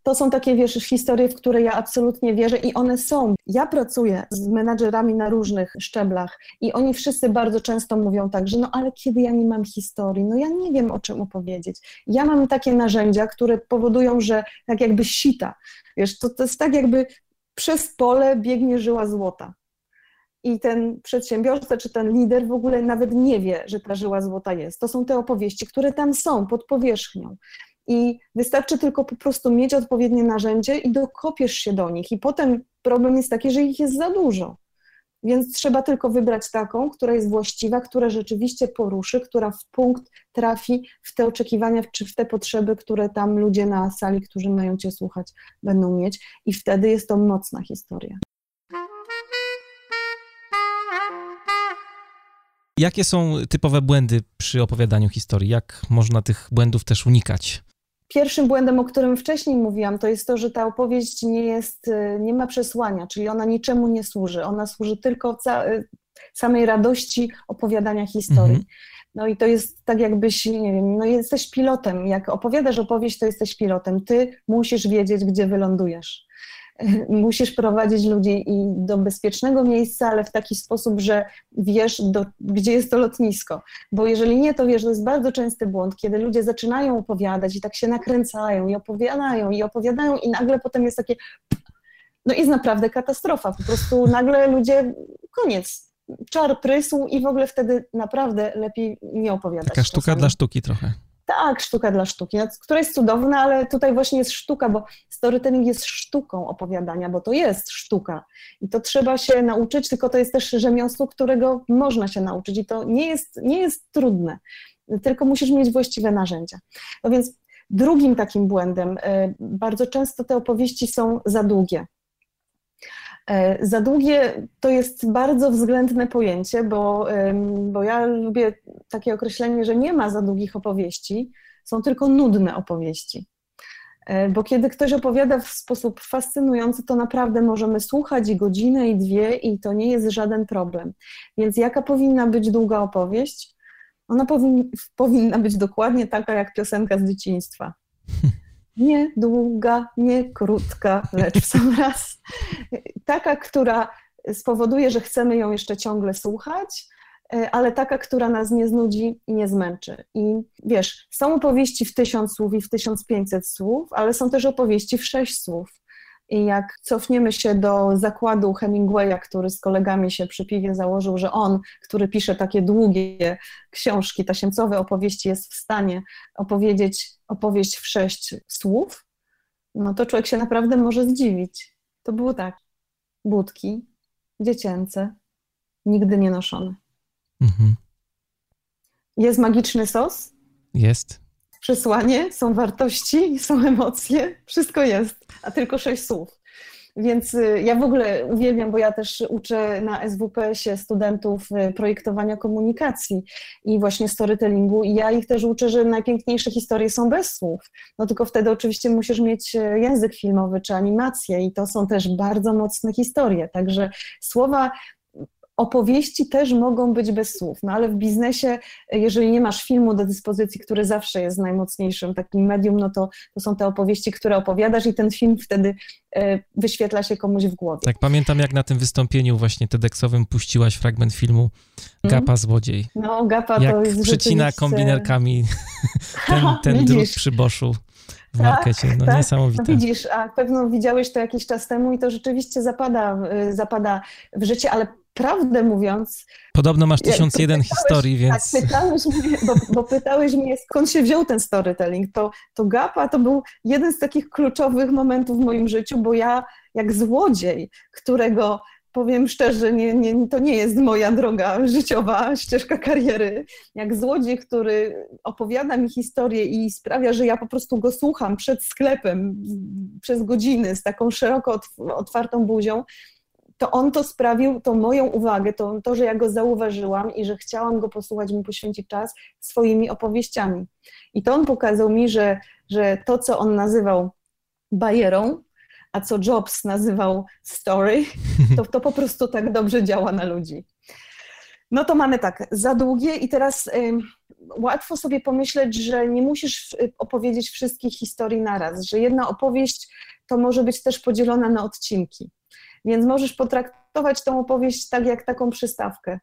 to są takie, wiesz, historie, w które ja absolutnie wierzę i one są. Ja pracuję z menadżerami na różnych szczeblach i oni wszyscy bardzo często mówią tak, że no ale kiedy ja nie mam historii, no ja nie wiem o czym opowiedzieć. Ja mam takie narzędzia, które powodują, że tak jakby sita, wiesz, to, to jest tak jakby przez pole biegnie żyła złota. I ten przedsiębiorca czy ten lider w ogóle nawet nie wie, że ta żyła złota jest. To są te opowieści, które tam są pod powierzchnią. I wystarczy tylko po prostu mieć odpowiednie narzędzie i dokopiesz się do nich. I potem problem jest taki, że ich jest za dużo. Więc trzeba tylko wybrać taką, która jest właściwa, która rzeczywiście poruszy, która w punkt trafi w te oczekiwania czy w te potrzeby, które tam ludzie na sali, którzy mają Cię słuchać, będą mieć. I wtedy jest to mocna historia. Jakie są typowe błędy przy opowiadaniu historii? Jak można tych błędów też unikać? Pierwszym błędem, o którym wcześniej mówiłam, to jest to, że ta opowieść nie jest, y, nie ma przesłania, czyli ona niczemu nie służy. Ona służy tylko y, samej radości opowiadania historii. Mhm. No i to jest tak jakbyś, nie wiem, no jesteś pilotem. Jak opowiadasz opowieść, to jesteś pilotem. Ty musisz wiedzieć, gdzie wylądujesz. musisz prowadzić ludzi i do bezpiecznego miejsca, ale w taki sposób, że wiesz, do, gdzie jest to lotnisko. Bo jeżeli nie, to wiesz, to jest bardzo częsty błąd, kiedy ludzie zaczynają opowiadać i tak się nakręcają i opowiadają i opowiadają i nagle potem jest takie no jest naprawdę katastrofa. Po prostu nagle ludzie, koniec, czar prysł i w ogóle wtedy naprawdę lepiej nie opowiadać. Taka sztuka czasami. dla sztuki trochę. Tak, sztuka dla sztuki, no, która jest cudowna, ale tutaj właśnie jest sztuka, bo storytelling jest sztuką opowiadania, bo to jest sztuka i to trzeba się nauczyć, tylko to jest też rzemiosło, którego można się nauczyć i to nie jest, nie jest trudne, tylko musisz mieć właściwe narzędzia. No więc drugim takim błędem, y, bardzo często te opowieści są za długie. E, za długie to jest bardzo względne pojęcie, bo, bo ja lubię takie określenie, że nie ma za długich opowieści, są tylko nudne opowieści. E, bo kiedy ktoś opowiada w sposób fascynujący, to naprawdę możemy słuchać i godzinę, i dwie, i to nie jest żaden problem. Więc jaka powinna być długa opowieść? Ona powin, powinna być dokładnie taka jak piosenka z dzieciństwa. nie długa, nie krótka, lecz w sam raz. Taka, która spowoduje, że chcemy ją jeszcze ciągle słuchać, e, ale taka, która nas nie znudzi i nie zmęczy. I wiesz, są opowieści w tysiąc słów i w 1500 słów, ale są też opowieści w sześć słów. I jak cofniemy się do zakładu Hemingwaya, który z kolegami się przy piwie założył, że on, który pisze takie długie książki, tasiemcowe opowieści, jest w stanie opowiedzieć opowieść w sześć słów, no to człowiek się naprawdę może zdziwić. To było tak. Budki, dziecięce, nigdy nie noszone. Mhm. Jest magiczny sos? Jest przesłanie, są wartości, są emocje, wszystko jest, a tylko sześć słów. Więc y, ja w ogóle uwielbiam, bo ja też uczę na SWPS-ie studentów y, projektowania komunikacji i właśnie storytellingu i ja ich też uczę, że najpiękniejsze historie są bez słów. No tylko wtedy oczywiście musisz mieć y, język filmowy czy animację i to są też bardzo mocne historie. Także słowa opowieści też mogą być bez słów, no ale w biznesie, jeżeli nie masz filmu do dyspozycji, który zawsze jest najmocniejszym takim medium, no to, to są te opowieści, które opowiadasz i ten film wtedy e, wyświetla się komuś w głowie. Tak, pamiętam jak na tym wystąpieniu właśnie TEDxowym puściłaś fragment filmu Gapa mm. Złodziej. No, Gapa jak to jest przycina rzeczywiście... kombinerkami ten, ten drut przy Boszu w tak, markecie. No tak, niesamowite. No widzisz, a pewno widziałeś to jakiś czas temu i to rzeczywiście zapada, y, zapada w życie, ale prawdę mówiąc... Podobno masz tysiąc jeden historii, więc... Tak, pytałeś mnie, bo, bo, pytałeś mnie, skąd się wziął ten storytelling. To, to Gapa to był jeden z takich kluczowych momentów w moim życiu, bo ja jak złodziej, którego powiem szczerze, nie, nie, to nie jest moja droga życiowa, ścieżka kariery. Jak złodziej, który opowiada mi historię i sprawia, że ja po prostu go słucham przed sklepem przez godziny z taką szeroko otwartą buzią, to on to sprawił, tą moją uwagę, to, to, że ja go zauważyłam i że chciałam go posłuchać, mu poświęcić czas swoimi opowieściami. I to on pokazał mi, że, że to, co on nazywał bajerą, a co Jobs nazywał story, to, to po prostu tak dobrze działa na ludzi. No to mamy tak, za długie i teraz y, łatwo sobie pomyśleć, że nie musisz opowiedzieć wszystkich historii naraz, że jedna opowieść to może być też podzielona na odcinki. Więc możesz potraktować tą opowieść tak jak taką przystawkę.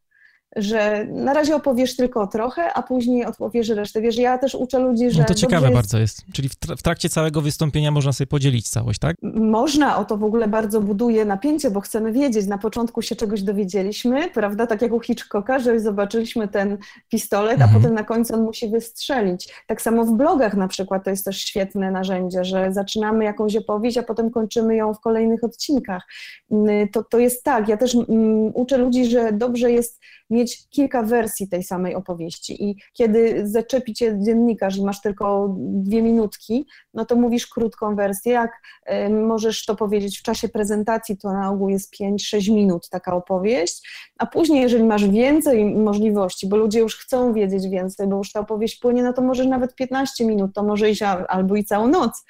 Że na razie opowiesz tylko trochę, a później opowiesz resztę. Wiesz, ja też uczę ludzi, że... No to ciekawe jest... bardzo jest. Czyli w, trakcie całego wystąpienia można sobie podzielić całość, tak? Można, o to w ogóle bardzo buduje napięcie, bo chcemy wiedzieć. Na początku się czegoś dowiedzieliśmy, prawda, tak jak u Hitchcocka, że zobaczyliśmy ten pistolet, mhm. a potem na końcu on musi wystrzelić. Tak samo w blogach na przykład to jest też świetne narzędzie, że zaczynamy jakąś opowieść, a potem kończymy ją w kolejnych odcinkach. Mm, to, to jest tak, ja też um, uczę ludzi, że dobrze jest mieć kilka wersji tej samej opowieści i kiedy zaczepi cię dziennikarz i masz tylko dwie minutki, no to mówisz krótką wersję, jak y, możesz to powiedzieć w czasie prezentacji, to na ogół jest 5-6 minut taka opowieść, a później, jeżeli masz więcej możliwości, bo ludzie już chcą wiedzieć więcej, bo już ta opowieść płynie, no to możesz nawet 15 minut, to może iść albo i całą noc.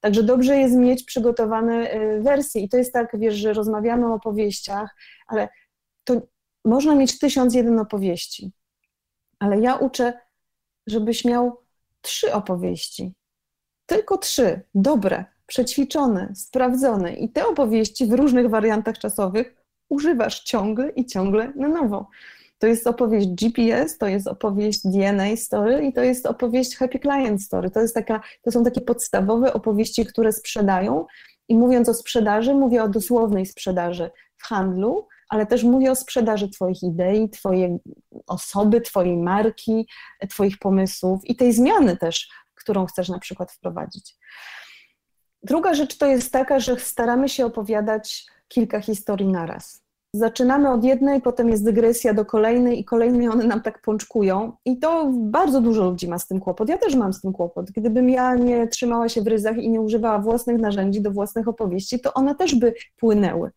Także dobrze jest mieć przygotowane y, wersje i to jest tak, wiesz, że rozmawiamy o opowieściach, ale to można mieć tysiąc jeden opowieści, ale ja uczę, żebyś miał trzy opowieści. Tylko trzy, dobre, przećwiczone, sprawdzone. I te opowieści w różnych wariantach czasowych używasz ciągle i ciągle na nowo. To jest opowieść GPS, to jest opowieść DNA Story i to jest opowieść Happy Client Story. To, jest taka, to są takie podstawowe opowieści, które sprzedają. I mówiąc o sprzedaży, mówię o dosłownej sprzedaży w handlu, ale też mówię o sprzedaży Twoich idei, Twojej osoby, Twojej marki, Twoich pomysłów i tej zmiany też, którą chcesz na przykład wprowadzić. Druga rzecz to jest taka, że staramy się opowiadać kilka historii naraz. Zaczynamy od jednej, potem jest dygresja do kolejnej i kolejnej one nam tak pączkują i to bardzo dużo ludzi ma z tym kłopot. Ja też mam z tym kłopot. Gdybym ja nie trzymała się w ryzach i nie używała własnych narzędzi do własnych opowieści, to one też by płynęły.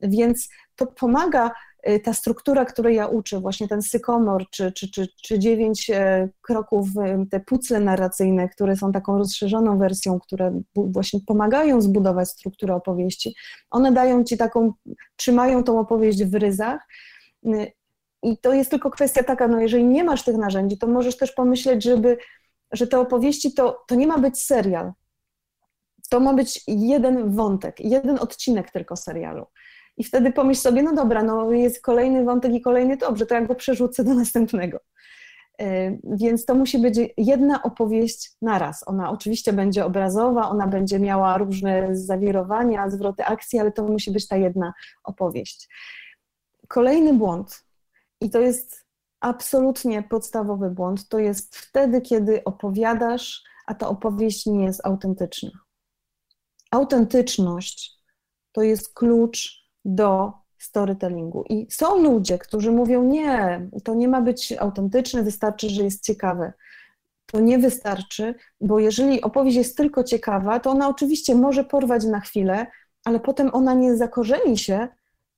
Więc to pomaga y, ta struktura, której ja uczę, właśnie ten sykomor, czy, czy, czy, czy dziewięć e, kroków, y, te pucle narracyjne, które są taką rozszerzoną wersją, które właśnie pomagają zbudować strukturę opowieści, one dają ci taką, trzymają tą opowieść w ryzach. Y, I to jest tylko kwestia taka, no jeżeli nie masz tych narzędzi, to możesz też pomyśleć, żeby, że te opowieści to, to nie ma być serial. To ma być jeden wątek, jeden odcinek tylko serialu. I wtedy pomyśl sobie, no dobra, no jest kolejny wątek i kolejny, dobrze, to ja go przerzucę do następnego. E, więc to musi być jedna opowieść naraz. Ona oczywiście będzie obrazowa, ona będzie miała różne zawirowania, zwroty akcji, ale to musi być ta jedna opowieść. Kolejny błąd, i to jest absolutnie podstawowy błąd, to jest wtedy, kiedy opowiadasz, a ta opowieść nie jest autentyczna. Autentyczność to jest klucz do storytellingu. I są ludzie, którzy mówią: Nie, to nie ma być autentyczne, wystarczy, że jest ciekawe. To nie wystarczy, bo jeżeli opowieść jest tylko ciekawa, to ona oczywiście może porwać na chwilę, ale potem ona nie zakorzeni się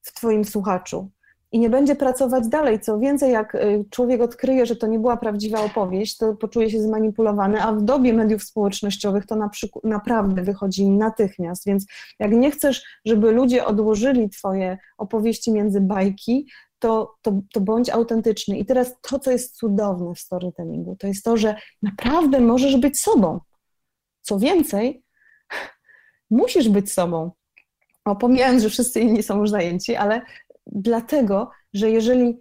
w Twoim słuchaczu i nie będzie pracować dalej. Co więcej, jak y, człowiek odkryje, że to nie była prawdziwa opowieść, to poczuje się zmanipulowany, a w dobie mediów społecznościowych to na naprawdę wychodzi natychmiast. Więc jak nie chcesz, żeby ludzie odłożyli Twoje opowieści między bajki, to, to, to bądź autentyczny. I teraz to, co jest cudowne w storytellingu, to jest to, że naprawdę możesz być sobą. Co więcej, musisz być sobą. Opomijając, że wszyscy inni są już zajęci, ale dlatego, że jeżeli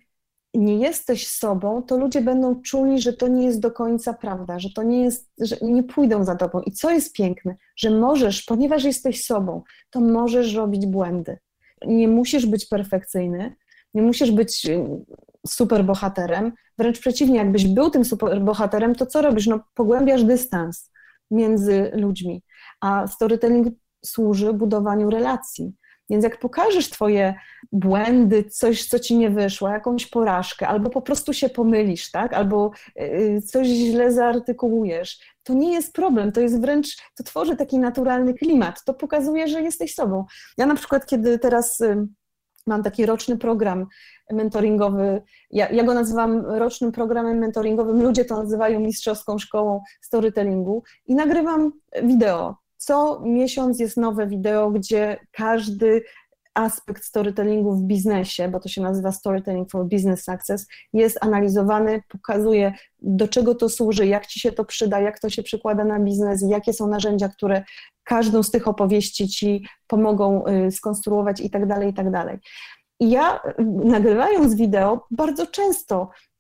nie jesteś sobą, to ludzie będą czuli, że to nie jest do końca prawda, że to nie jest, że nie pójdą za tobą. I co jest piękne, że możesz, ponieważ jesteś sobą, to możesz robić błędy. Nie musisz być perfekcyjny, nie musisz być y, super bohaterem, wręcz przeciwnie, jakbyś był tym super bohaterem, to co robisz? No, pogłębiasz dystans między ludźmi, a storytelling służy budowaniu relacji. Więc jak pokażesz Twoje błędy, coś, co Ci nie wyszło, jakąś porażkę, albo po prostu się pomylisz, tak? albo y, coś źle zaartykułujesz, to nie jest problem, to jest wręcz, to tworzy taki naturalny klimat, to pokazuje, że jesteś sobą. Ja na przykład, kiedy teraz y, mam taki roczny program mentoringowy, ja, ja, go nazywam rocznym programem mentoringowym, ludzie to nazywają mistrzowską szkołą storytellingu i nagrywam wideo co miesiąc jest nowe wideo, gdzie każdy aspekt storytellingu w biznesie, bo to się nazywa Storytelling for Business Success, jest analizowany, pokazuje do czego to służy, jak ci się to przyda, jak to się przykłada na biznes, jakie są narzędzia, które każdą z tych opowieści ci pomogą y, skonstruować i tak dalej, i tak dalej. I ja nagrywając wideo bardzo często y,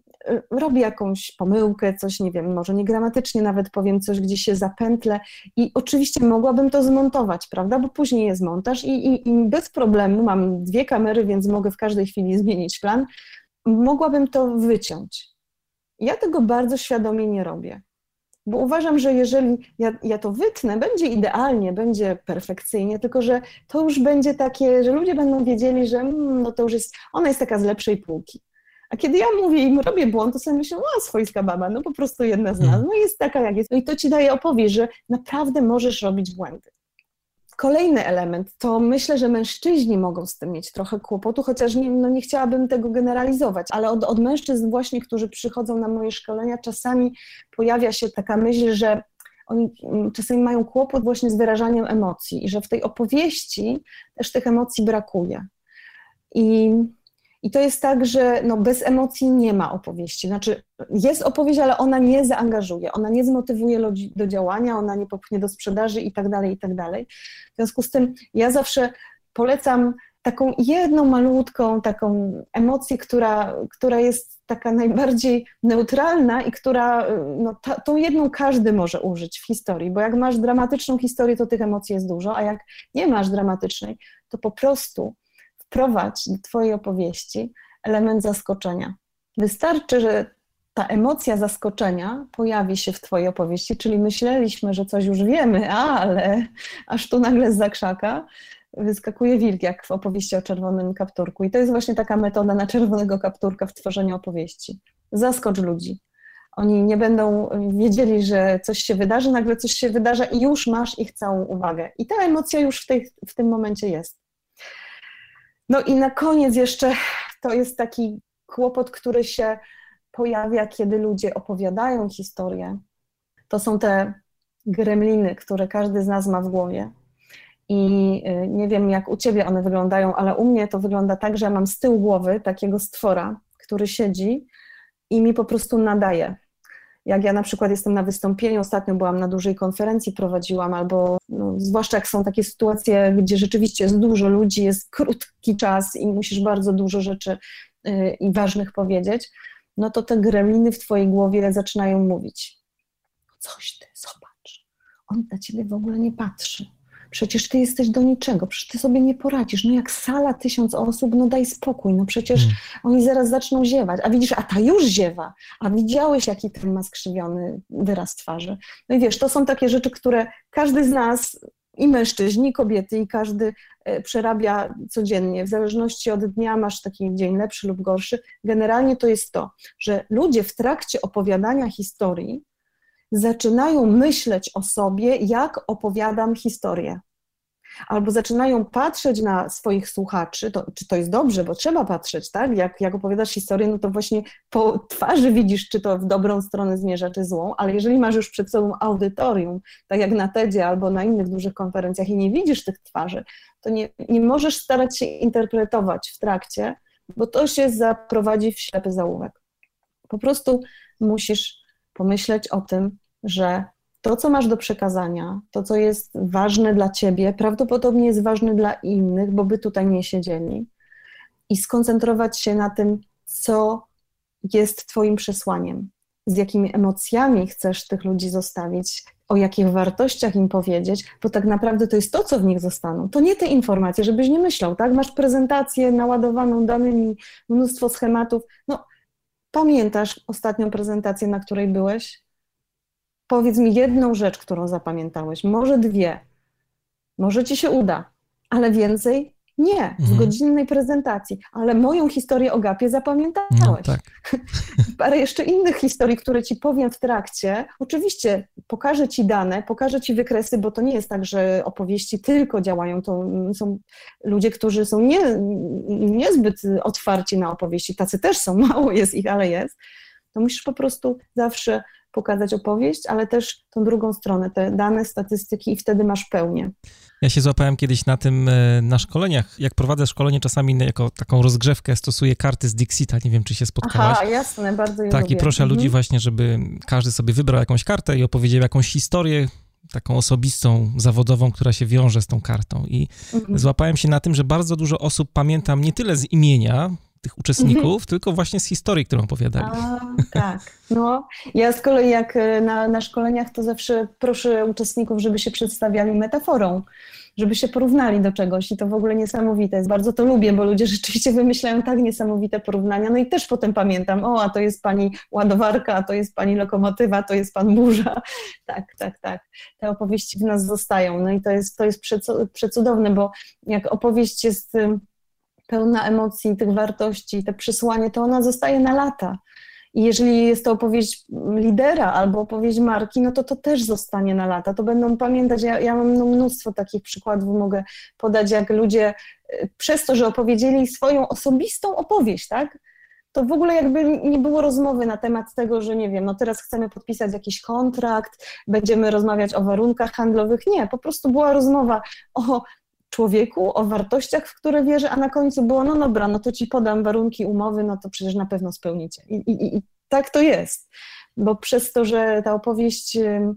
robię jakąś pomyłkę, coś, nie wiem, może nie gramatycznie nawet powiem coś, gdzie się zapętlę i oczywiście mogłabym to zmontować, prawda, bo później jest montaż i, i, i bez problemu, mam dwie kamery, więc mogę w każdej chwili zmienić plan, mogłabym to wyciąć. Ja tego bardzo świadomie nie robię. Bo uważam, że jeżeli ja, ja to wytnę, będzie idealnie, będzie perfekcyjnie, tylko że to już będzie takie, że ludzie będą wiedzieli, że mm, no to już jest, ona jest taka z lepszej półki. A kiedy ja mówię im, robię błąd, to sobie myślę, o, swojska baba, no po prostu jedna z nas, mhm. no jest taka jak jest. No i to ci daje opowieść, że naprawdę możesz robić błędy. Kolejny element to myślę, że mężczyźni mogą z tym mieć trochę kłopotu, chociaż nie, no nie chciałabym tego generalizować, ale od, od mężczyzn właśnie, którzy przychodzą na moje szkolenia, czasami pojawia się taka myśl, że oni mm, czasami mają kłopot właśnie z wyrażaniem emocji i że w tej opowieści też tych emocji brakuje. I i to jest tak, że no bez emocji nie ma opowieści. Znaczy, jest opowieść, ale ona nie zaangażuje, ona nie zmotywuje ludzi do działania, ona nie popchnie do sprzedaży i tak dalej, i tak dalej. W związku z tym ja zawsze polecam taką jedną malutką taką emocję, która, która jest taka najbardziej neutralna i która, no, ta, tą jedną każdy może użyć w historii, bo jak masz dramatyczną historię, to tych emocji jest dużo, a jak nie masz dramatycznej, to po prostu wprowadź do Twojej opowieści element zaskoczenia. Wystarczy, że ta emocja zaskoczenia pojawi się w Twojej opowieści, czyli myśleliśmy, że coś już wiemy, ale aż tu nagle z zakrzaka wyskakuje wilk, jak w opowieści o czerwonym kapturku. I to jest właśnie taka metoda na czerwonego kapturka w tworzeniu opowieści. Zaskocz ludzi. Oni nie będą wiedzieli, że coś się wydarzy, nagle coś się wydarza i już masz ich całą uwagę. I ta emocja już w, tej, w tym momencie jest. No i na koniec jeszcze to jest taki kłopot, który się pojawia, kiedy ludzie opowiadają historię. To są te gremliny, które każdy z nas ma w głowie. I y, nie wiem, jak u ciebie one wyglądają, ale u mnie to wygląda tak, że ja mam z tyłu głowy takiego stwora, który siedzi i mi po prostu nadaje jak ja na przykład jestem na wystąpieniu, ostatnio byłam na dużej konferencji, prowadziłam, albo no, zwłaszcza jak są takie sytuacje, gdzie rzeczywiście jest dużo ludzi, jest krótki czas i musisz bardzo dużo rzeczy yy, i ważnych powiedzieć, no to te gremliny w twojej głowie zaczynają mówić. Coś ty, zobacz, on na ciebie w ogóle nie patrzy Przecież ty jesteś do niczego, przecież ty sobie nie poradzisz. No jak sala tysiąc osób, no daj spokój, no przecież hmm. oni zaraz zaczną ziewać. A widzisz, a ta już ziewa, a widziałeś, jaki ten ma skrzywiony wyraz twarzy. No i wiesz, to są takie rzeczy, które każdy z nas, i mężczyźni, i kobiety, i każdy e, przerabia codziennie. W zależności od dnia masz taki dzień lepszy lub gorszy. Generalnie to jest to, że ludzie w trakcie opowiadania historii zaczynają myśleć o sobie, jak opowiadam historię. Albo zaczynają patrzeć na swoich słuchaczy, to, czy to jest dobrze, bo trzeba patrzeć, tak? Jak, jak opowiadasz historię, no to właśnie po twarzy widzisz, czy to w dobrą stronę zmierza, czy złą, ale jeżeli masz już przed sobą audytorium, tak jak na TEDzie albo na innych dużych konferencjach i nie widzisz tych twarzy, to nie, nie możesz starać się interpretować w trakcie, bo to się zaprowadzi w ślepy zaułek. Po prostu musisz pomyśleć o tym, że to, co masz do przekazania, to, co jest ważne dla ciebie, prawdopodobnie jest ważne dla innych, bo by tutaj nie siedzieli. I skoncentrować się na tym, co jest Twoim przesłaniem, z jakimi emocjami chcesz tych ludzi zostawić, o jakich wartościach im powiedzieć, bo tak naprawdę to jest to, co w nich zostaną. To nie te informacje, żebyś nie myślał, tak? Masz prezentację naładowaną danymi, mnóstwo schematów. No, Pamiętasz ostatnią prezentację, na której byłeś? Powiedz mi jedną rzecz, którą zapamiętałeś, może dwie. Może ci się uda, ale więcej nie, w mhm. godzinnej prezentacji, ale moją historię o Gapie zapamiętałeś. No, tak. Parę jeszcze innych historii, które ci powiem w trakcie. Oczywiście pokażę ci dane, pokażę ci wykresy, bo to nie jest tak, że opowieści tylko działają. To są ludzie, którzy są nie, niezbyt otwarci na opowieści. Tacy też są, mało jest ich, ale jest. To musisz po prostu zawsze pokazać opowieść, ale też tą drugą stronę, te dane, statystyki i wtedy masz pełnię. Ja się złapałem kiedyś na tym, e, na szkoleniach. Jak prowadzę szkolenie, czasami jako taką rozgrzewkę stosuję karty z Dixita. Nie wiem, czy się spotkałaś. Aha, jasne, bardzo je Tak, lubię. i proszę mhm. ludzi właśnie, żeby każdy sobie wybrał jakąś kartę i opowiedział jakąś historię, taką osobistą, zawodową, która się wiąże z tą kartą. I mhm. złapałem się na tym, że bardzo dużo osób pamiętam nie tyle z imienia tych uczestników, tylko właśnie z historii, którą opowiadali. A, tak. No, ja z kolei jak e, na, na szkoleniach, to zawsze proszę uczestników, żeby się przedstawiali metaforą żeby się porównali do czegoś i to w ogóle niesamowite jest. Bardzo to lubię, bo ludzie rzeczywiście wymyślają tak niesamowite porównania. No i też potem pamiętam, o, a to jest pani ładowarka, a to jest pani lokomotywa, to jest pan burza. Tak, tak, tak. Te opowieści w nas zostają. No i to jest, to jest przecudowne, bo jak opowieść jest pełna emocji, tych wartości, te przesłanie, to ona zostaje na lata. I jeżeli jest to opowieść lidera albo opowieść marki, no to to też zostanie na lata. To będą pamiętać, ja, ja mam no mnóstwo takich przykładów, mogę podać, jak ludzie y, przez to, że opowiedzieli swoją osobistą opowieść, tak, to w ogóle jakby nie było rozmowy na temat tego, że nie wiem, no teraz chcemy podpisać jakiś kontrakt, będziemy rozmawiać o warunkach handlowych. Nie, po prostu była rozmowa o człowieku, o wartościach, w które wierzę, a na końcu było, no dobra, no to ci podam warunki umowy, no to przecież na pewno spełnicie. I, i, i tak to jest, bo przez to, że ta opowieść y,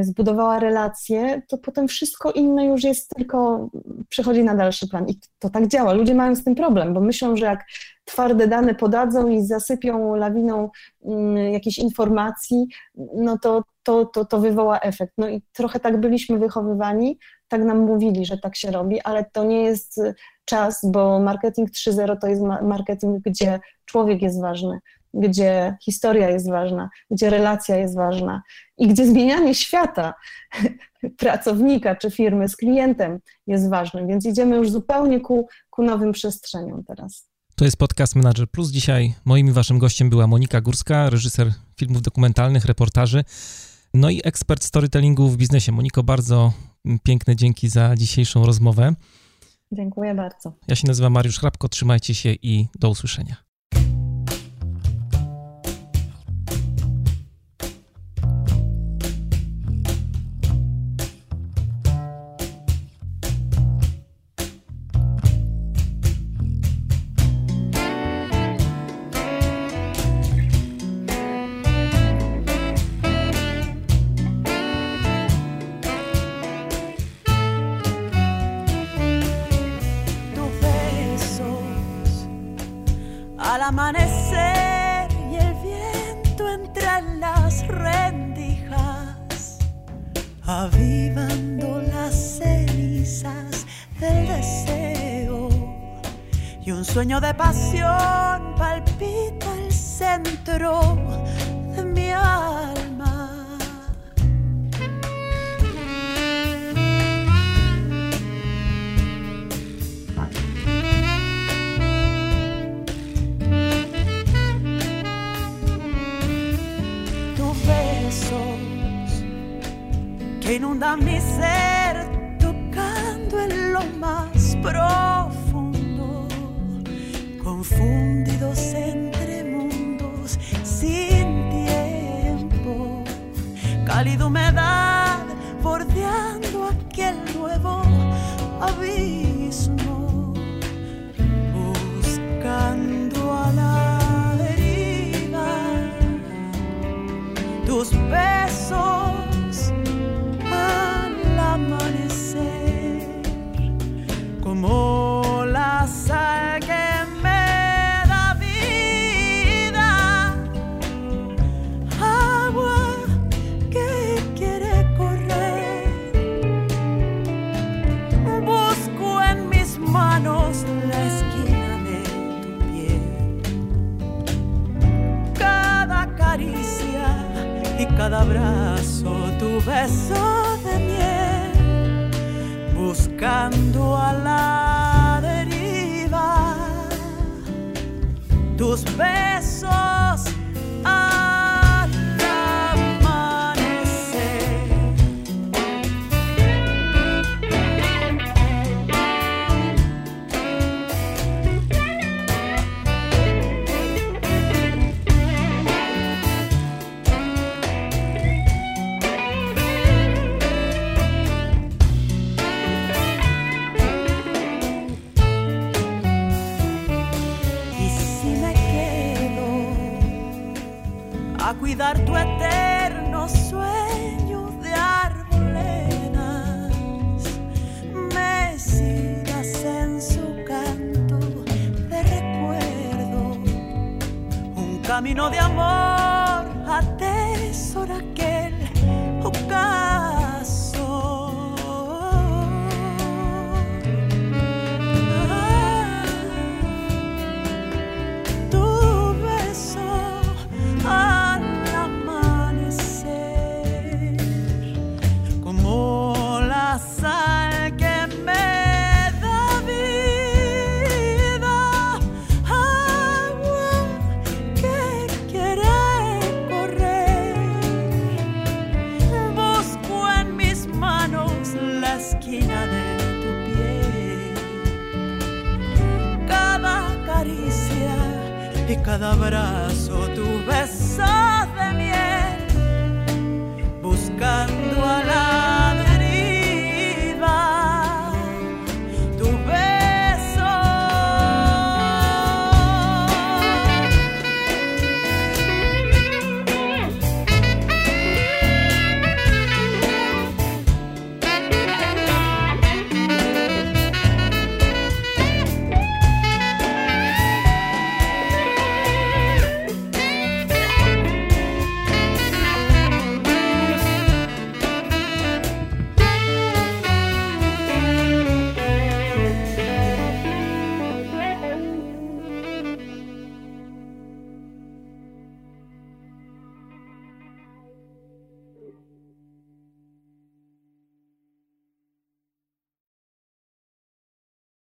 zbudowała relacje, to potem wszystko inne już jest tylko, przechodzi na dalszy plan. I to tak działa. Ludzie mają z tym problem, bo myślą, że jak twarde dane podadzą i zasypią lawiną mm, jakichś informacji, no to, to, to, to wywoła efekt. No i trochę tak byliśmy wychowywani, tak nam mówili, że tak się robi, ale to nie jest czas, bo marketing 3.0 to jest marketing, gdzie człowiek jest ważny, gdzie historia jest ważna, gdzie relacja jest ważna i gdzie zmienianie świata pracownika czy firmy z klientem jest ważne, więc idziemy już zupełnie ku, ku nowym przestrzeniom teraz. To jest podcast Manager Plus. Dzisiaj moim i waszym gościem była Monika Górska, reżyser filmów dokumentalnych, reportaży, no i ekspert storytellingu w biznesie. Moniko, bardzo piękne dzięki za dzisiejszą rozmowę. Dziękuję bardzo. Ja się nazywam Mariusz Hrabko, trzymajcie się i do usłyszenia. the missing. a cuidar tu eterno sueño de arboledas. Mesidas en su canto de recuerdo, un camino de amor. cadabra